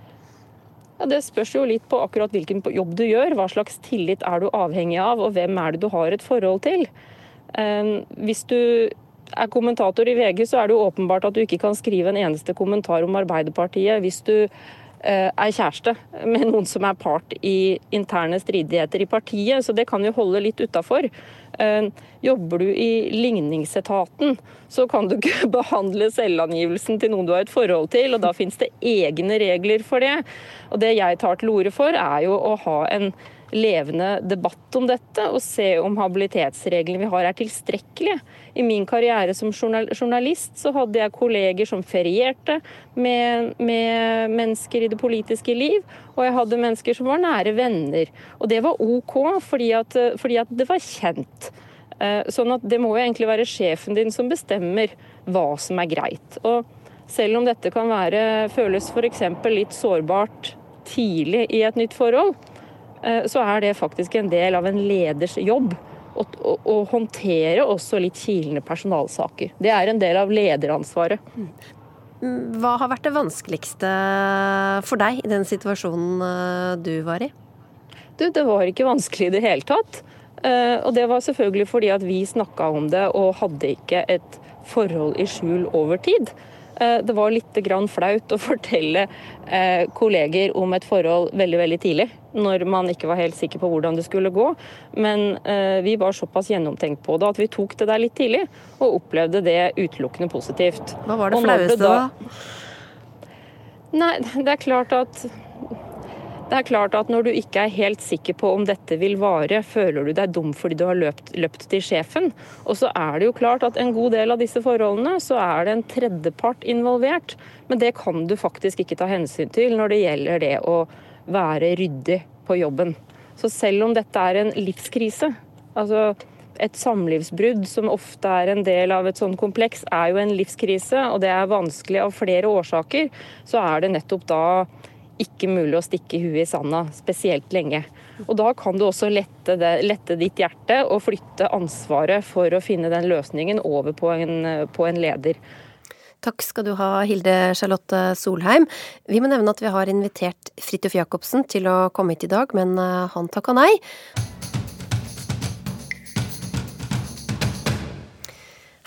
S17: Ja, Det spørs jo litt på akkurat hvilken jobb du gjør. Hva slags tillit er du avhengig av, og hvem er det du har et forhold til. Um, hvis du er kommentator i VG, så er det jo åpenbart at du ikke kan skrive en eneste kommentar om Arbeiderpartiet hvis du eh, er kjæreste med noen som er part i interne stridigheter i partiet, så det kan vi holde litt utafor. Eh, jobber du i ligningsetaten, så kan du ikke behandle selvangivelsen til noen du har et forhold til, og da finnes det egne regler for det. Og det jeg tar til orde for, er jo å ha en levende debatt om dette, og se om habilitetsreglene vi har er tilstrekkelige. I min karriere som journalist så hadde jeg kolleger som ferierte med, med, mennesker i det politiske liv, og jeg hadde mennesker som var nære venner. Og det var OK, fordi at, fordi at det var kjent. Eh, sånn at det må jo egentlig være sjefen din som bestemmer hva som er greit. Og selv om dette kan være, føles f.eks. litt sårbart tidlig i et nytt forhold, Eh, så er det faktisk en del av en leders jobb. Å håndtere også litt kilende personalsaker. Det er en del av lederansvaret.
S2: Mm. Hva har vært det vanskeligste for deg i den situasjonen eh, du var i?
S17: Du, det var ikke vanskelig i det hele tatt. Eh, og det var selvfølgelig fordi at vi snakka om det og hadde ikke et forhold i skjul over tid. Det var litt flaut å fortelle kolleger om et forhold veldig veldig tidlig når man ikke var helt sikker på hvordan det skulle gå. Men eh, vi var såpass gjennomtenkt på det at vi tok det der litt tidlig, og opplevde det utelukkende positivt.
S2: Hva var det flaueste da?
S17: Nei, det er klart at det er klart at Når du ikke er helt sikker på om dette vil vare, føler du deg dum fordi du har løpt, løpt, til sjefen. Og så er det jo klart at en god del av disse forholdene så er det en tredjepart involvert. Men det kan du faktisk ikke ta hensyn til når det gjelder det å være ryddig på jobben. Så selv om dette er en livskrise, altså et samlivsbrudd som ofte er en del av et sånn kompleks, er jo en livskrise, og det er vanskelig av flere årsaker, så er det nettopp da ikke mulig å stikke huet i sanda spesielt lenge. Og Da kan du også lette, det, lette, ditt hjerte og flytte ansvaret for å finne den løsningen over på en, på en leder.
S2: Takk skal du ha, Hilde Charlotte Solheim. Vi må nevne at vi har invitert Fridtjof Jacobsen til å komme hit i dag, men eh, han takka nei.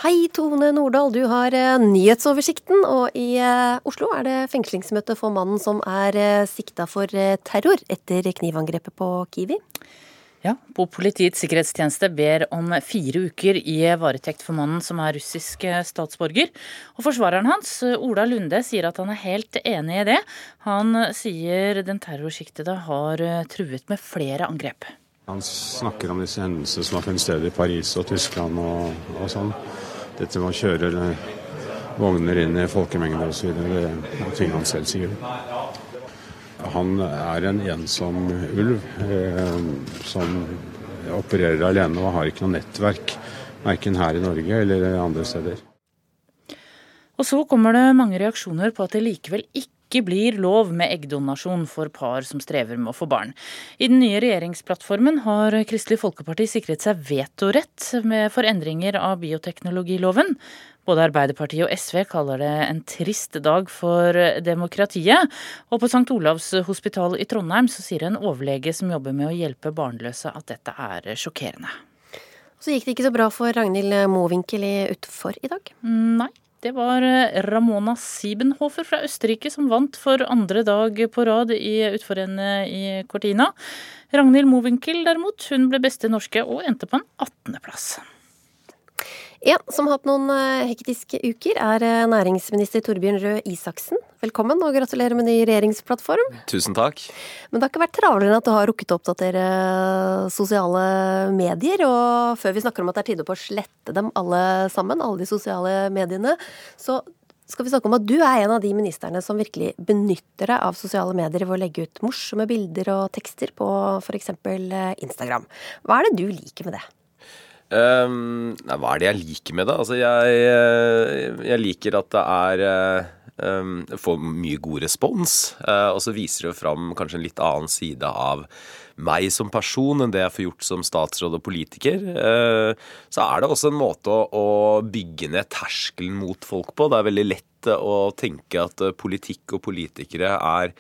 S2: Hei, Tone Nordahl, du har eh, nyhetsoversikten, og i eh, Oslo er det fengslingsmøte for mannen som er sikta for terror etter knivangrepet på Kiwi.
S18: Ja, på Politiets sikkerhetstjeneste ber om fire uker i varetekt for mannen som er russisk statsborger. Og Forsvareren hans, Ola Lunde, sier at han er helt enig i det. Han sier den terrorsiktede har truet med flere angrep.
S19: Han snakker om disse hendelsene som har funnet sted i Paris og Tyskland og, og sånn. Dette med å kjøre vogner inn i folkemengder osv. Det er han selv sier. Han er en ensom ulv eh, som opererer alene og har ikke noe nettverk. Verken her i Norge eller andre steder.
S18: Og så kommer det mange reaksjoner på at det likevel ikke blir lov med eggdonasjon for par som strever med å få barn. I den nye regjeringsplattformen har Kristelig Folkeparti sikret seg vetorett for endringer av bioteknologiloven. Både Arbeiderpartiet og SV kaller det en trist dag for demokratiet. Og på St. Olavs hospital i Trondheim så sier en overlege som jobber med å hjelpe barnløse at dette er sjokkerende.
S2: Så gikk det ikke så bra for Ragnhild Mowinckel i Utfor i dag?
S18: Nei. Det var eh, Ramona Siebenhofer fra Østerrike som vant for andre dag på rad i utforrennet i Cortina. Ragnhild Mowinckel derimot, hun ble beste norske og endte på en 18.-plass.
S2: En som har hatt noen eh, hektiske uker, er eh, næringsminister Torbjørn Røe Isaksen. Velkommen og gratulerer med ny regjeringsplattform.
S20: Tusen takk.
S2: Men det har ikke vært travlere enn at du har rukket å oppdatere eh, sosiale medier. Og før vi snakker om at det er tide på å slette dem alle sammen, alle de sosiale mediene, så skal vi snakke om at du er en av de ministerne som virkelig benytter deg av sosiale medier ved å legge ut morsomme bilder og tekster på f.eks. Instagram. Hva er det du liker med det?
S20: Um, nei, hva er det jeg liker med det? Altså, jeg, eh, jeg liker at det er um, Får mye god respons. Uh, og så viser det fram kanskje en litt annen side av meg som person enn det jeg får gjort som statsråd og politiker. Uh, så er det også en måte å, å bygge ned terskelen mot folk på. Det er veldig lett å tenke at politikk og politikere er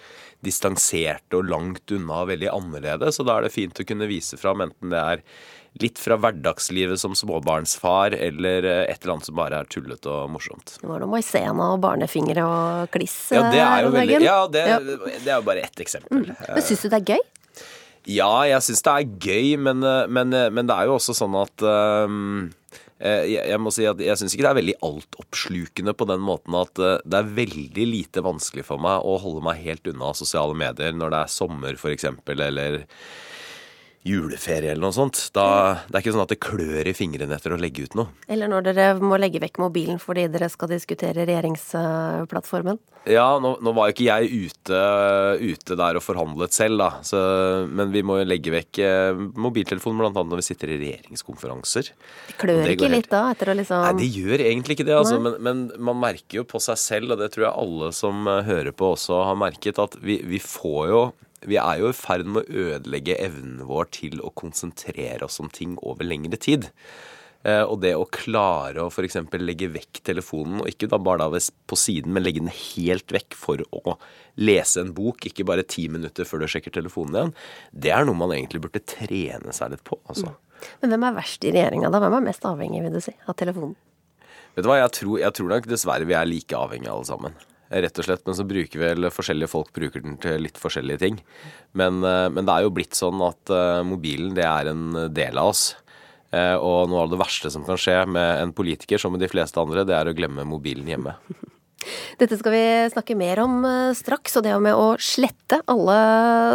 S20: distanserte og langt unna og veldig annerledes. Og da er det fint å kunne vise fram enten det er litt fra hverdagslivet som småbarnsfar, eller eh, et eller annet som bare er tullete og morsomt.
S2: Det var noe maisena og barnefingre og kliss
S20: ja, det er jo
S2: eh,
S20: veldig, ja, det, ja. det er jo bare ett eksempel. Mm.
S2: Men Syns du det er gøy?
S20: Ja, jeg syns det er gøy, men, eh, men, men, det er jo også sånn at um, jeg, jeg, må si at jeg syns ikke det er veldig altoppslukende på den måten at det er veldig lite vanskelig for meg å holde meg helt unna sosiale medier når det er sommer, f.eks., eller juleferie eller noe sånt. Da, det er ikke sånn at det klør i fingrene etter å legge ut noe.
S2: Eller når dere må legge vekk mobilen fordi dere skal diskutere regjeringsplattformen?
S20: Ja, nå, nå var jo ikke jeg ute, ute, der og forhandlet selv, da. Så, men vi må jo legge vekk eh, mobiltelefonen bl.a. når vi sitter i regjeringskonferanser.
S2: Det klør det ikke litt da? etter å liksom...
S20: Nei, det gjør egentlig ikke det. Altså, men, men, man merker jo på seg selv, og det tror jeg alle som eh, hører på også har merket, at vi, vi får jo vi er jo i ferd med å ødelegge evnen vår til å konsentrere oss om ting over lengre tid. Eh, og det å klare å f.eks. legge vekk telefonen, og ikke da bare da på siden, men legge den helt vekk for å lese en bok, ikke bare ti minutter før du sjekker telefonen igjen, det er noe man egentlig burde trene seg litt på. Altså.
S2: Mm. Men hvem er verst i regjeringa, da? Hvem er mest avhengig, vil du si, av telefonen?
S20: Vet du hva, jeg tror, jeg tror nok dessverre vi er like avhengige alle sammen rett og slett. Men så bruker vel forskjellige folk bruker den til litt forskjellige ting. Men, eh, men, det er jo blitt sånn at eh, mobilen det er en del av oss. Eh, og noe av det verste som kan skje med en politiker, som med de fleste andre, det er å glemme mobilen hjemme.
S2: Dette skal vi snakke mer om straks, og det med å slette alle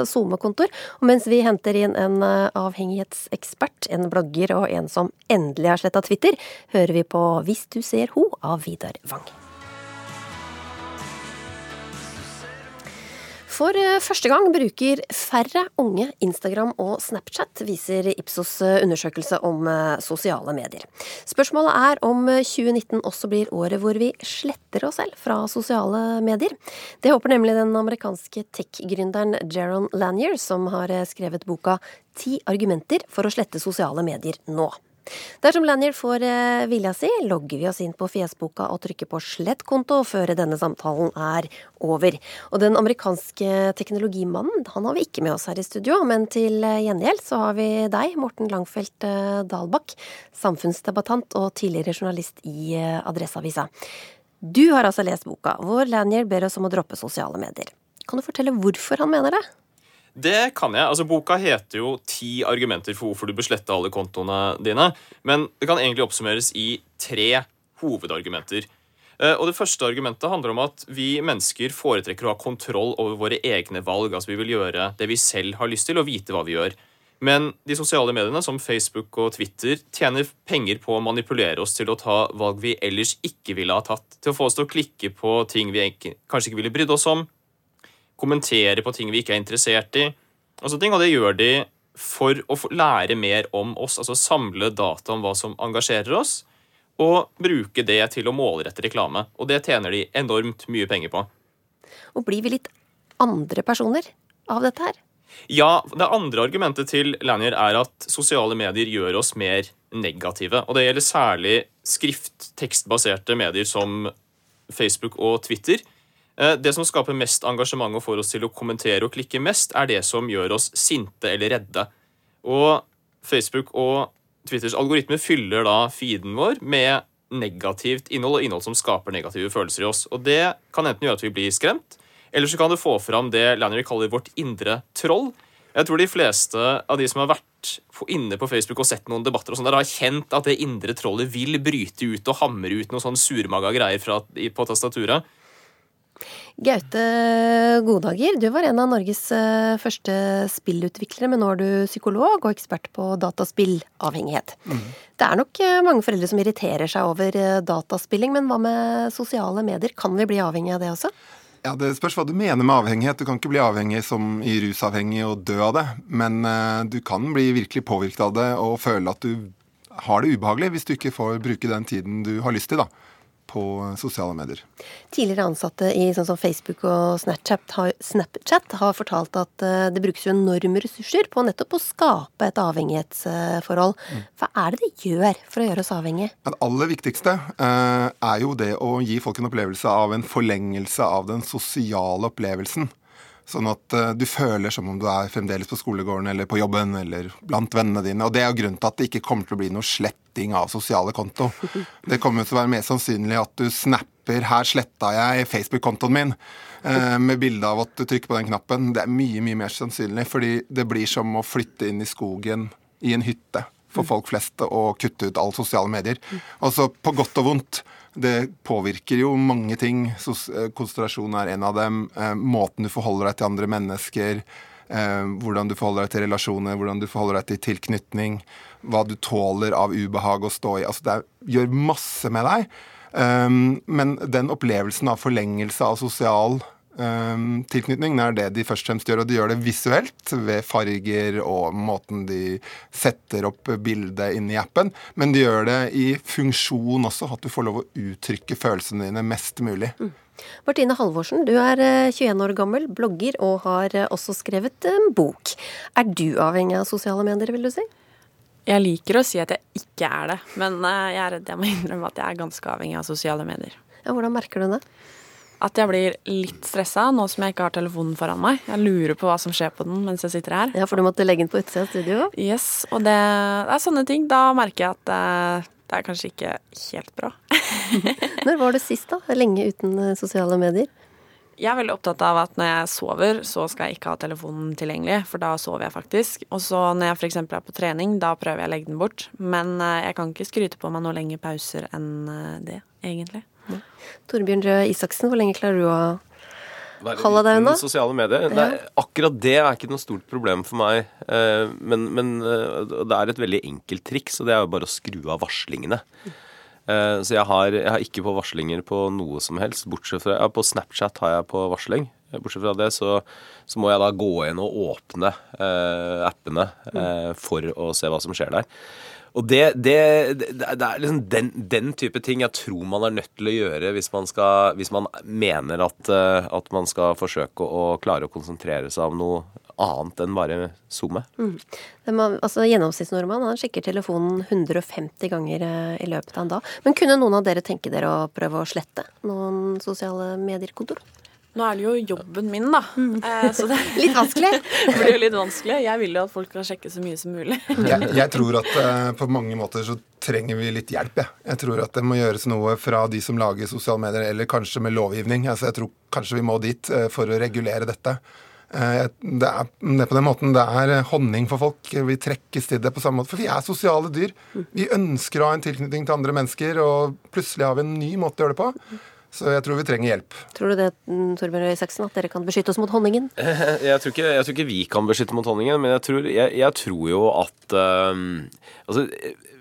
S2: SoMe-kontoer. Og mens vi henter inn en avhengighetsekspert, en blogger og en som endelig har sletta Twitter, hører vi på Hvis du ser ho av Vidar Wang. For eh, første gang bruker færre unge Instagram og Snapchat, viser Ipsos eh, undersøkelse om eh, sosiale medier. Spørsmålet er om 2019 også blir året hvor vi sletter oss selv fra sosiale medier. Det håper nemlig den amerikanske tech-gründeren Jaron Lanier, som har skrevet boka Ti argumenter for å slette sosiale medier nå. Dersom Lanyard får eh, vilja si, logger vi oss inn på Fjesboka og trykker på slett konto før denne samtalen er over. Og den amerikanske teknologimannen han har vi ikke med oss her i studio, men til gjengjeld så har vi deg, Morten Langfelt eh, Dalbakk, samfunnsdebattant og tidligere journalist i eh, Adresseavisa. Du har altså lest boka hvor Lanyard ber oss om å droppe sosiale medier. Kan du fortelle hvorfor han mener det?
S21: Det kan jeg. Altså, Boka heter jo 'Ti argumenter for hvorfor du bør slette alle kontoene dine'. Men det kan egentlig oppsummeres i tre hovedargumenter. Eh, og Det første argumentet handler om at vi mennesker foretrekker å ha kontroll over våre egne valg. Altså Vi vil gjøre det vi selv har lyst til, og vite hva vi gjør. Men de sosiale mediene som Facebook og Twitter tjener penger på å manipulere oss til å ta valg vi ellers ikke ville ha tatt. Til å få oss til å klikke på ting vi kanskje ikke ville brydd oss om, kommentere på ting vi ikke er interessert i. Og, ting, og det gjør de for å lære mer om oss, altså samle data om hva som engasjerer oss, og bruke det til å målrette reklame. Og det tjener de enormt mye penger på.
S2: Og blir vi litt andre personer av dette her?
S21: Ja, det andre argumentet til Lanier er at sosiale medier gjør oss mer negative. Og det gjelder særlig skrift-tekstbaserte medier som Facebook og Twitter. Eh, det som skaper mest engasjement og får oss til å kommentere og klikke mest, er det som gjør oss sinte eller redde. Og Facebook og Twitters algoritme fyller da feeden vår med negativt innhold, og innhold som skaper negative følelser i oss. Og Det kan enten gjøre at vi blir skremt, eller så kan det få fram det Lannery kaller vårt indre troll. Jeg tror de fleste av de som har vært inne på Facebook og sett noen debatter, og sånt, der, har kjent at det indre trollet vil bryte ut og hamre ut noen sånn surmaga greier fra, på tastaturet.
S2: Gaute Godager, du var en av Norges eh, første spillutviklere, men nå er du psykolog og ekspert på dataspillavhengighet. Mm. Det er nok eh, mange foreldre som irriterer seg over eh, dataspilling, men hva med sosiale medier? Kan vi bli avhengig av det også?
S22: Ja, Det spørs hva du mener med avhengighet. Du kan ikke bli avhengig som i rusavhengig og dø av det. Men du kan bli virkelig påvirket av det og føle at du har det ubehagelig hvis du ikke får bruke den tiden du har lyst til. da på sosiale medier.
S2: Tidligere ansatte i sånn som Facebook og Snapchat har, Snapchat har fortalt at uh, det brukes jo enorme ressurser på nettopp å skape et avhengighetsforhold. Mm. Hva er det det gjør for å gjøre oss avhengige?
S22: Det aller viktigste uh, er jo det å gi folk en opplevelse av en forlengelse av den sosiale opplevelsen. Sånn at uh, du føler som om du er fremdeles på skolegården eller på jobben eller blant vennene dine. Og det er jo grunnen til at det ikke kommer til å bli noe sletting av sosiale konto. Det kommer til å være mer sannsynlig at du snapper 'her sletta jeg Facebook-kontoen min' uh, med bilde av at du trykker på den knappen. Det er mye, mye mer sannsynlig, fordi det blir som å flytte inn i skogen i en hytte for folk flest å kutte ut alle sosiale medier. Altså på godt og vondt. Det påvirker jo mange ting. Eh, konsentrasjon er en av dem. Eh, måten du forholder deg til andre mennesker. Eh, hvordan du forholder deg til relasjoner, hvordan du forholder deg til tilknytning. Hva du tåler av ubehag å stå i. Altså det gjør masse med deg. Men den opplevelsen av forlengelse av sosial tilknytning. Det er det de først og fremst gjør. Og de gjør det visuelt ved farger og måten de setter opp bildet inn i appen. Men de gjør det i funksjon også, at du får lov å uttrykke følelsene dine mest mulig. Mm.
S2: Martine Halvorsen, du er 21 eh, år gammel, blogger og har eh, også skrevet en bok. Er du avhengig av sosiale medier, vil du si?
S23: Jeg liker å si at jeg ikke er det, men eh, jeg er redd jeg må innrømme at jeg er ganske avhengig av sosiale medier.
S2: Ja, Hvordan merker du det?
S23: At jeg blir litt stressa nå som jeg ikke har telefonen foran meg. Jeg lurer på hva som skjer på den mens jeg sitter her.
S2: Ja, For du måtte legge den på utsida av studio?
S23: Yes. Og det, det, er sånne ting. Da merker jeg at det, eh, det er kanskje ikke helt bra.
S2: Når var det sist, da? Lenge uten eh, sosiale medier?
S23: Jeg er veldig opptatt av at når jeg sover, så skal jeg ikke ha telefonen tilgjengelig, for da sover jeg faktisk. Og så når jeg f.eks. er på trening, da prøver jeg å legge den bort. Men eh, jeg kan ikke skryte på meg noe lengre pauser enn det, egentlig.
S2: Ja. Torbjørn Røe Isaksen, hvor lenge klarer du å holde deg unna?
S20: Sosiale medier? Nei, akkurat det er ikke noe stort problem for meg. Eh, men, men eh, det er et veldig enkelt triks, og det er jo bare å skru av varslingene. Eh, så jeg har, jeg har, ikke på varslinger på noe som helst. Bortsett fra ja, På Snapchat har jeg på varsling. Bortsett fra det så, så må jeg da gå inn og åpne eh, appene eh, for å se hva som skjer der. Og det, det, det er liksom den, den, type ting jeg tror man er nødt til å gjøre hvis man, skal, hvis man mener at, eh, at, man skal forsøke å klare å konsentrere seg om noe annet enn bare SoMe. Mm.
S2: Altså, Gjennomsnittsnordmann han sjekker telefonen 150 ganger eh, i løpet av en dag. Men kunne noen av dere tenke dere å prøve å slette noen sosiale medier-kontor?
S23: Nå er det jo jobben min, da. Mm.
S2: Eh, så det litt vanskelig.
S23: det blir jo litt vanskelig. Jeg vil jo at folk kan sjekke så mye som mulig.
S22: jeg, jeg, tror at eh, på mange måter så trenger vi litt hjelp, jeg. Jeg tror at det må gjøres noe fra de som lager sosiale medier, eller kanskje med lovgivning. Altså, jeg tror kanskje vi må dit eh, for å regulere dette. Uh, det, er, det er på den måten det er honning for folk. Vi trekkes til det på samme måte. For vi er sosiale dyr. Vi ønsker å ha en tilknytning til andre mennesker, og plutselig har vi en ny måte å gjøre det på. Så jeg tror vi trenger hjelp.
S2: Tror du det, mm, Torbjørn Røe Isaksen, at dere kan beskytte oss mot honningen?
S20: Jeg tror, ikke, jeg tror ikke vi kan beskytte mot honningen, men jeg tror, jeg, jeg tror jo at um, altså,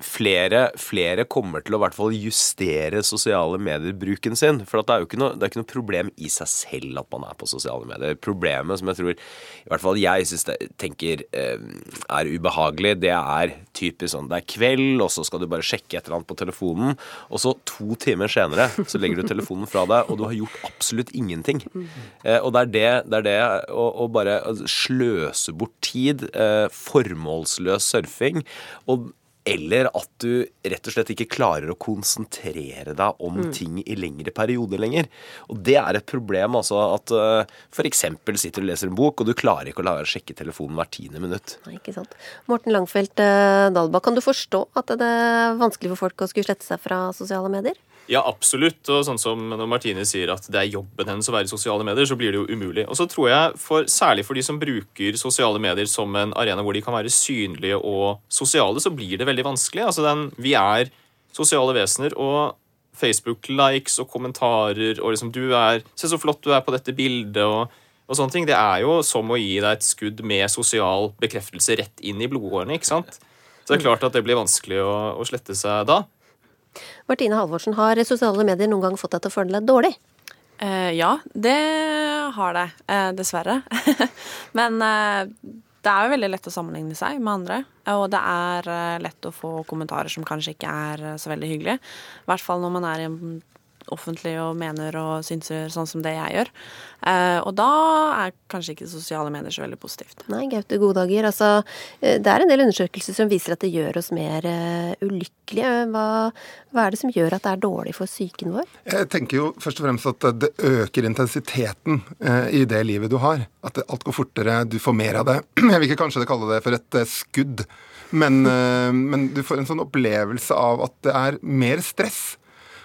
S20: flere, flere, kommer til å hvert fall justere sosiale medier-bruken sin. For det er jo ikke noe, det er ikke noe, problem i seg selv at man er på sosiale medier. Problemet som jeg tror, i hvert fall jeg synes det, tenker eh, er ubehagelig, det er typisk sånn det er kveld, og så skal du bare sjekke et eller annet på telefonen, og så to timer senere så legger du telefonen fra deg, og du har gjort absolutt ingenting. Eh, og det er det, det, er det å, å bare sløse bort tid, eh, formålsløs surfing. og eller at du rett og slett ikke klarer å konsentrere deg om
S2: Mm.
S20: ting i lengre perioder lenger. Og det er et problem, altså at uh, f.eks. sitter du og leser en bok, og du klarer ikke å la være å sjekke telefonen hvert tiende minutt.
S2: Nei, ikke sant. Morten Langfeldt eh, Dalba, kan du forstå at det er vanskelig for folk å skulle slette seg fra sosiale medier?
S21: Ja, absolutt. Og sånn som når Martine sier at det er jobben hennes å være i sosiale medier, så blir det jo umulig. Og så tror jeg, for, særlig for de som bruker sosiale medier som en arena hvor de kan være synlige og sosiale, så blir det veldig vanskelig. Altså den, vi er sosiale vesener, og Facebook-likes og kommentarer og liksom du er, 'Se så flott du er på dette bildet', og, og sånne ting. Det er jo som å gi deg et skudd med sosial bekreftelse rett inn i blodårene, ikke sant? Så det er klart at det blir vanskelig å, å slette seg da.
S2: Martine Halvorsen, har sosiale medier noen gang fått deg til å føle deg dårlig?
S23: Eh, ja, det har det. Eh, dessverre. Men eh, det er jo veldig lett å sammenligne seg med andre. Og det er eh, lett å få kommentarer som kanskje ikke er eh, så veldig hyggelige. I hvert fall når man er i en offentlig og mener og synser sånn som det jeg gjør. Eh, og da er kanskje ikke sosiale medier så veldig positivt.
S2: Nei, Gaute Godager. Altså, eh, det er en del undersøkelser som viser at det gjør oss mer uh, ulykkelige. Hva, hva er det som gjør at det er dårlig for psyken vår?
S22: Jeg tenker jo først og fremst at det øker intensiteten uh, i det livet du har. At det, alt går fortere, du får mer av det. Jeg vil ikke kanskje kalle det for et uh, skudd, men, men du får en sånn opplevelse av at det er mer stress.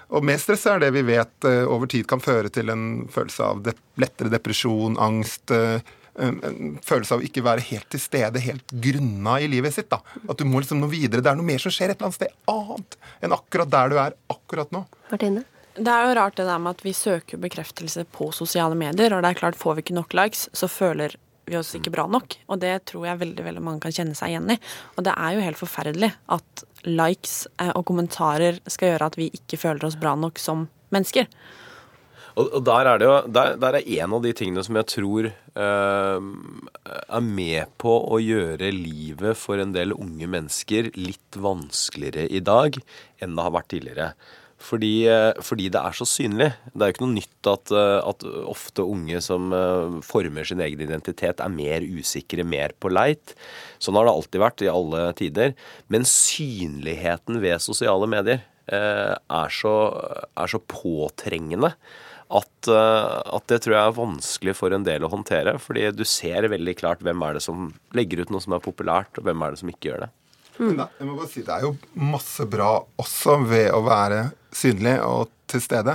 S22: Og mer stress er det vi vet eh, over tid kan føre til en følelse av lettere depresjon, angst. eh, en en følelse av å ikke være helt til stede, helt grunna i livet sitt. da. At du må liksom nå videre. Det er noe mer som skjer et eller annet sted annet enn akkurat der du er akkurat nå.
S2: Martine?
S23: Det er jo rart det der med at vi søker bekreftelse på sosiale medier, og det er klart får vi ikke nok likes, så føler vi oss ikke bra nok. Og det tror jeg veldig veldig mange kan kjenne seg igjen i. Og det er jo helt forferdelig at likes eh, og kommentarer skal gjøre at vi ikke føler oss bra nok som mennesker.
S20: Og, der er det jo der, der er en av de tingene som jeg tror eh, er med på å gjøre livet for en del unge mennesker litt vanskeligere i dag enn det har vært tidligere. Fordi, eh, fordi det er så synlig. Det er jo ikke noe nytt at, eh, at ofte unge som eh, former sin egen identitet, er mer usikre, mer på leit. Sånn har det alltid vært i alle tider. Men synligheten ved sosiale medier eh, er så, er så påtrengende at, at det tror jeg er vanskelig for en del å håndtere. Fordi du ser veldig klart hvem er det som legger ut noe som er populært, og hvem er det som ikke gjør det.
S22: Men da, jeg må bare si, Det er jo masse bra også ved å være synlig og til stede.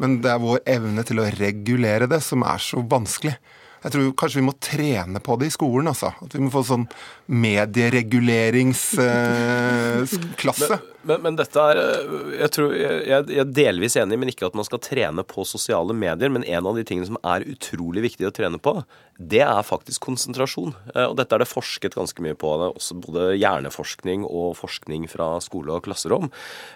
S22: Men det er vår evne til å regulere det som er så vanskelig. Jeg tror kanskje vi må trene på det i skolen. altså. At vi må få sånn mediereguleringsklasse.
S20: Men, men dette er øh, Jeg tror jeg, jeg er delvis enig, men ikke at man skal trene på sosiale medier. Men en av de tingene som er utrolig viktig å trene på, det er faktisk konsentrasjon. Eh, Og dette er det forsket ganske mye på. Også både hjerneforskning og forskning fra skole og klasserom.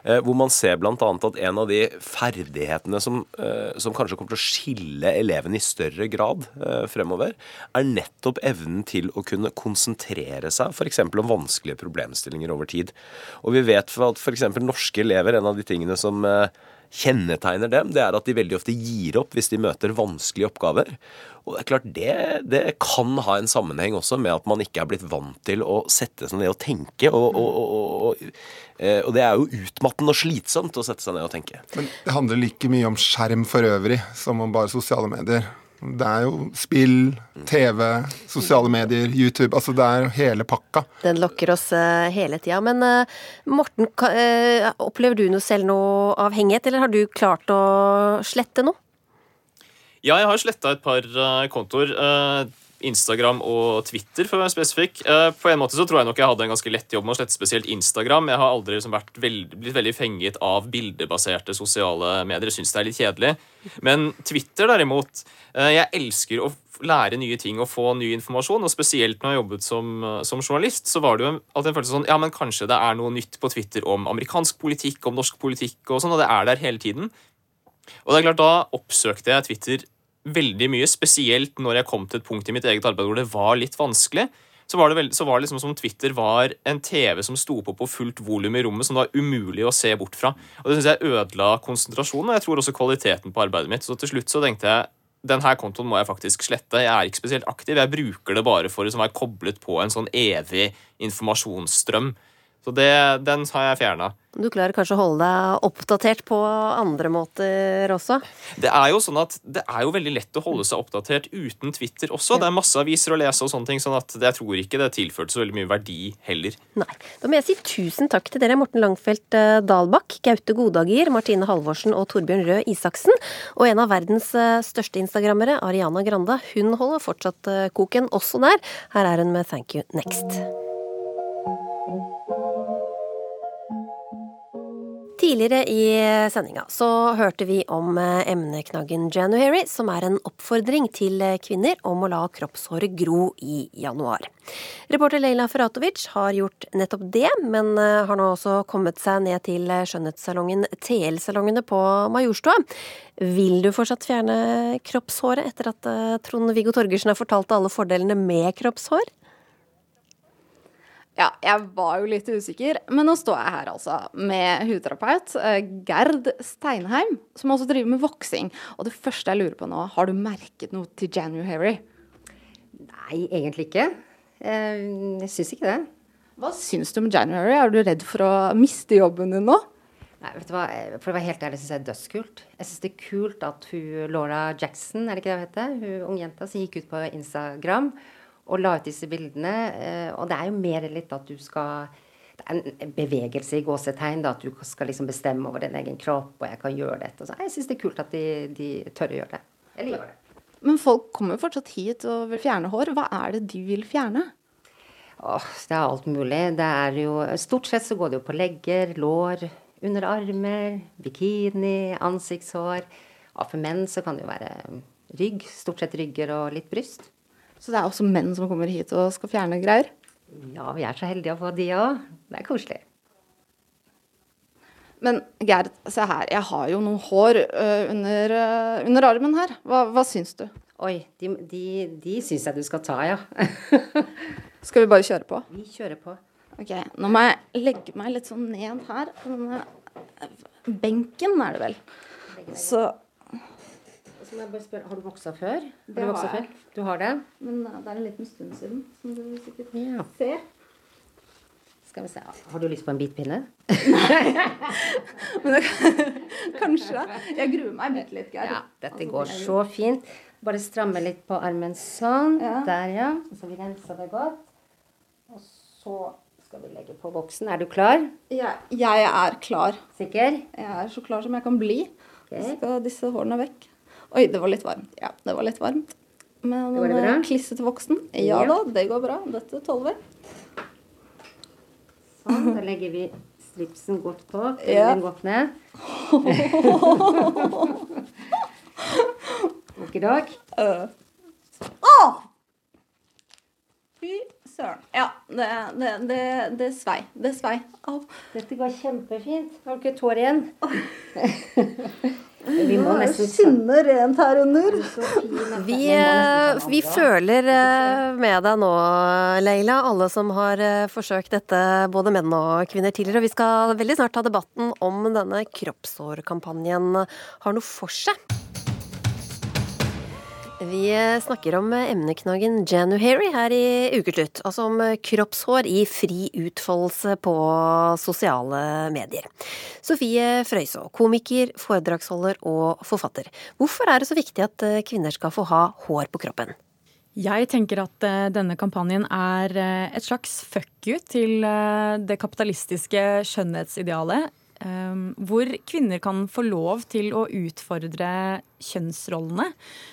S20: eh, Hvor man ser bl.a. at en av de ferdighetene som, eh, som kanskje kommer til å skille elevene i større grad eh, fremover, er nettopp evnen til å kunne konsentrere seg f.eks. om vanskelige problemstillinger over tid. Og vi vet for at f.eks. norske elever, en av de tingene som eh, kjennetegner dem, det er at de veldig ofte gir opp hvis de møter vanskelige oppgaver. Og det er klart, det, det kan ha en sammenheng også med at man ikke er blitt vant til å sette seg ned og tenke. Og, og, og, og, eh, det er jo utmattende og slitsomt å sette seg ned og tenke.
S22: Men det handler like mye om skjerm for øvrig som om bare sosiale medier. Det er jo spill, TV, sosiale medier, YouTube. Altså det er hele pakka.
S2: Den lokker oss eh, hele tida. Men eh, Morten, eh, opplever du noe selv noe avhengighet, eller har du klart å slette noe?
S21: Ja, jeg har sletta et par eh, kontoer. Instagram og Twitter, for å være spesifikk. Eh, på en måte så tror jeg nok jeg hadde en ganske lett jobb med å slette spesielt Instagram. Jeg har aldri liksom veld, blitt veldig fenget av bildebaserte sosiale medier. Jeg syns det er litt kjedelig. Men Twitter derimot eh, Jeg elsker å lære nye ting og få ny informasjon. Og spesielt når jeg jobbet som, eh, som journalist, så var det jo alltid en følelse sånn Ja, men kanskje det er noe nytt på Twitter om amerikansk politikk, om norsk politikk og sånn, og det er der hele tiden. Og det er klart, da oppsøkte jeg Twitter veldig mye, spesielt når jeg kom til et punkt i mitt eget arbeid hvor det var litt vanskelig. Så var det, veld, så var det liksom som Twitter var en TV som sto på på fullt volum i rommet, som det var umulig å se bort fra. Og Det synes jeg ødela konsentrasjonen, og jeg tror også kvaliteten på arbeidet mitt. Så til slutt så tenkte jeg den her kontoen må jeg faktisk slette. Jeg er ikke spesielt aktiv. Jeg bruker det bare for liksom å være koblet på en sånn evig informasjonsstrøm. Så det, den har jeg fjerna.
S2: Du klarer kanskje å holde deg oppdatert på andre måter også?
S21: Det er jo sånn at det er jo veldig lett å holde seg oppdatert uten Twitter også. Det er masse aviser å lese og sånne ting, sånn at jeg tror ikke det tilførte så veldig mye verdi heller.
S2: Nei. Da må jeg si tusen takk til dere, Morten Langfelt eh, Dalbakk, Gaute Godager, Martine Halvorsen og Torbjørn Røe Isaksen. Og en av verdens eh, største instagrammere, Ariana Grande, hun holder fortsatt eh, koken også der. Her er hun med Thank you next. Tidligere i sendinga så hørte vi om eh, emneknaggen January, som er en oppfordring til kvinner om å la kroppshåret gro i januar. Reporter Leila Feratovic har gjort nettopp det, men eh, har nå også kommet seg ned til skjønnhetssalongen TL-salongene på Majorstua. Vil du fortsatt fjerne kroppshåret etter at eh, Trond-Viggo Torgersen har fortalt alle fordelene med kroppshår?
S24: Ja, jeg var jo litt usikker, men nå står jeg her altså med hudterapeut eh, Gerd Steinheim, som også driver med voksing. Og det første jeg lurer på nå, har du merket noe til January?
S25: Nei, egentlig ikke. Eh, jeg syns ikke det.
S24: Hva syns du om January? Er du redd for å miste jobben din nå?
S25: Nei, vet du hva? For å være helt ærlig syns jeg det er dødskult. Jeg syns det er kult at hun Laura Jackson, er det ikke det hun heter? Hun ungjenta som gikk ut på Instagram og la ut disse bildene. Eh, og det er jo mer litt at du skal Det er en bevegelse i gåsetegn. da, At du skal liksom bestemme over din egen kropp, og jeg kan gjøre dette. Så jeg syns det er kult at de, de, tør å gjøre det. Eller gjør det.
S24: Men folk kommer jo fortsatt hit og vil fjerne hår. Hva er det de vil fjerne?
S25: Åh, det er alt mulig. Det er jo Stort sett så går det jo på legger, lår, underarmer, bikini, ansiktshår. Ja, for menn så kan det jo være rygg. Stort sett rygger og litt bryst.
S24: Så det er også menn som kommer hit og skal fjerne greier?
S25: Ja, vi er så heldige å få de òg. Det er koselig.
S24: Men Gerd, se her. Jeg har jo noen hår uh, under, uh, under, armen her. Hva, hva syns du?
S25: Oi, de, de, de syns jeg du skal ta, ja.
S24: skal vi bare kjøre på?
S25: Vi kjører på.
S24: Ok, Nå må jeg legge meg litt sånn ned her. Denne benken er det vel. Så
S25: så må jeg bare spørre, Har du voksa før?
S24: Det har, har jeg.
S25: Du har det?
S24: Men det er en liten stund siden, som du sikkert
S25: ja.
S24: ser.
S25: Skal vi se Har du lyst på en bitpinne?
S24: Nei. Men kanskje. Jeg gruer meg bitte litt, Geir.
S25: Ja, dette går så fint. Bare stramme litt på armen sånn. Ja. Der, ja. Så vi renser det godt. Og så skal vi legge på boksen. Er du klar?
S24: Ja, jeg er klar.
S25: Sikker?
S24: Jeg er så klar som jeg kan bli. Okay. Skal disse hårene vekk. Oi, det var litt varmt. Ja, det var litt varmt. Men
S25: det det bra?
S24: klissete voksen. Ja, ja da, det går bra. Dette tåler vi.
S25: Sånn, da legger vi stripsen godt på. Ja. Den godt ned. Okidok.
S24: Uh. Oh! Søren. Ja, det, det, det, det svei. Det svei.
S25: Au. Dette går kjempefint. Har du ikke tår igjen?
S24: Vi må nesten skinne rent her under.
S2: Vi, eh, vi, føler eh, med deg nå, Leila, alle som har eh, forsøkt dette, både menn og kvinner tidligere. Vi skal veldig snart ta debatten om denne kroppshårkampanjen har noe for seg. Vi snakker om emneknaggen January her i Ukeslutt. Altså om kroppshår i fri utfoldelse på sosiale medier. Sofie Frøysaa, komiker, foredragsholder og forfatter. Hvorfor er det så viktig at kvinner skal få ha hår på kroppen?
S26: Jeg tenker at eh, denne kampanjen er eh, et slags fuck you til eh, det kapitalistiske skjønnhetsidealet. Hvor kvinner kan få lov til å utfordre kjønnsrollene.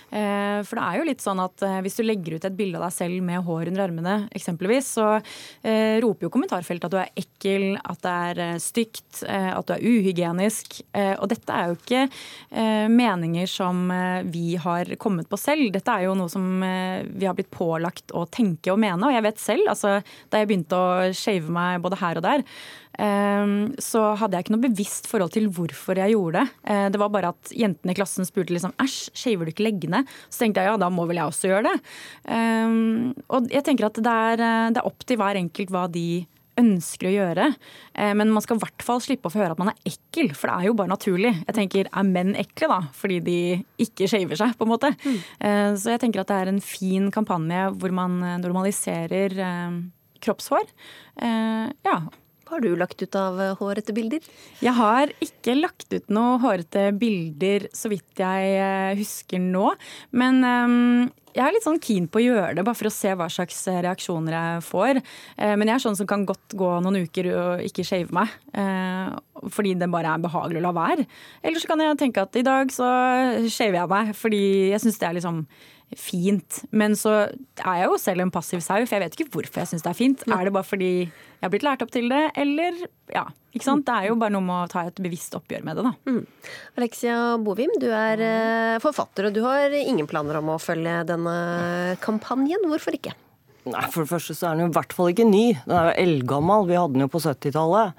S26: Eh, for det er jo litt sånn at eh, hvis du legger ut et bilde av deg selv med hår under armene, eksempelvis, så eh, roper jo kommentarfeltet at du er ekkel, at det er stygt, at du er uhygienisk. Og dette er jo ikke meninger som vi har kommet på selv. Dette er jo noe som vi har blitt pålagt å tenke og mene. Og jeg vet selv, altså da jeg begynte å shave meg både her og der, så hadde jeg ikke noe bevisst forhold til hvorfor jeg gjorde det. Det var bare at jentene i klassen spurte liksom æsj, shaver du ikke leggene? Så tenkte jeg ja, da må vel jeg også gjøre det. Um, og jeg tenker at det er, eh, det er opp til hver enkelt hva de ønsker å gjøre. Eh, men man skal i hvert fall slippe å få høre at man er ekkel, for det er jo bare naturlig. Jeg tenker, Er menn ekle da, fordi de ikke shaver seg, på en måte? Mm. Eh, så jeg tenker at det er en fin kampanje hvor man normaliserer kroppshår. Ja,
S2: Har du lagt ut av eh, hårete bilder?
S26: Jeg har ikke lagt ut noe hårete bilder, så vidt jeg eh, husker nå. Men um, jeg er litt sånn keen på å gjøre det, bare for å se hva slags reaksjoner jeg får. Uh, men jeg er sånn som kan godt gå noen uker og ikke shave meg. Uh, fordi det bare er behagelig å la være. Eller så kan jeg tenke at i dag så shaver jeg meg, fordi jeg syns det er liksom fint. Men så er jeg jo selv en passiv sau, for jeg vet ikke hvorfor jeg syns det er fint. Er det bare fordi jeg har blitt lært opp til det, eller ja. Ikke sant? Det er jo bare noe med å ta et bevisst oppgjør med det, da.
S2: Mm. Alexia Bovim, du er eh, forfatter, og du har ingen planer om å følge denne kampanjen. Hvorfor ikke?
S27: Nei, For det første så er den jo i hvert fall ikke ny. Den er jo eldgammel. Vi hadde den jo på 70-tallet.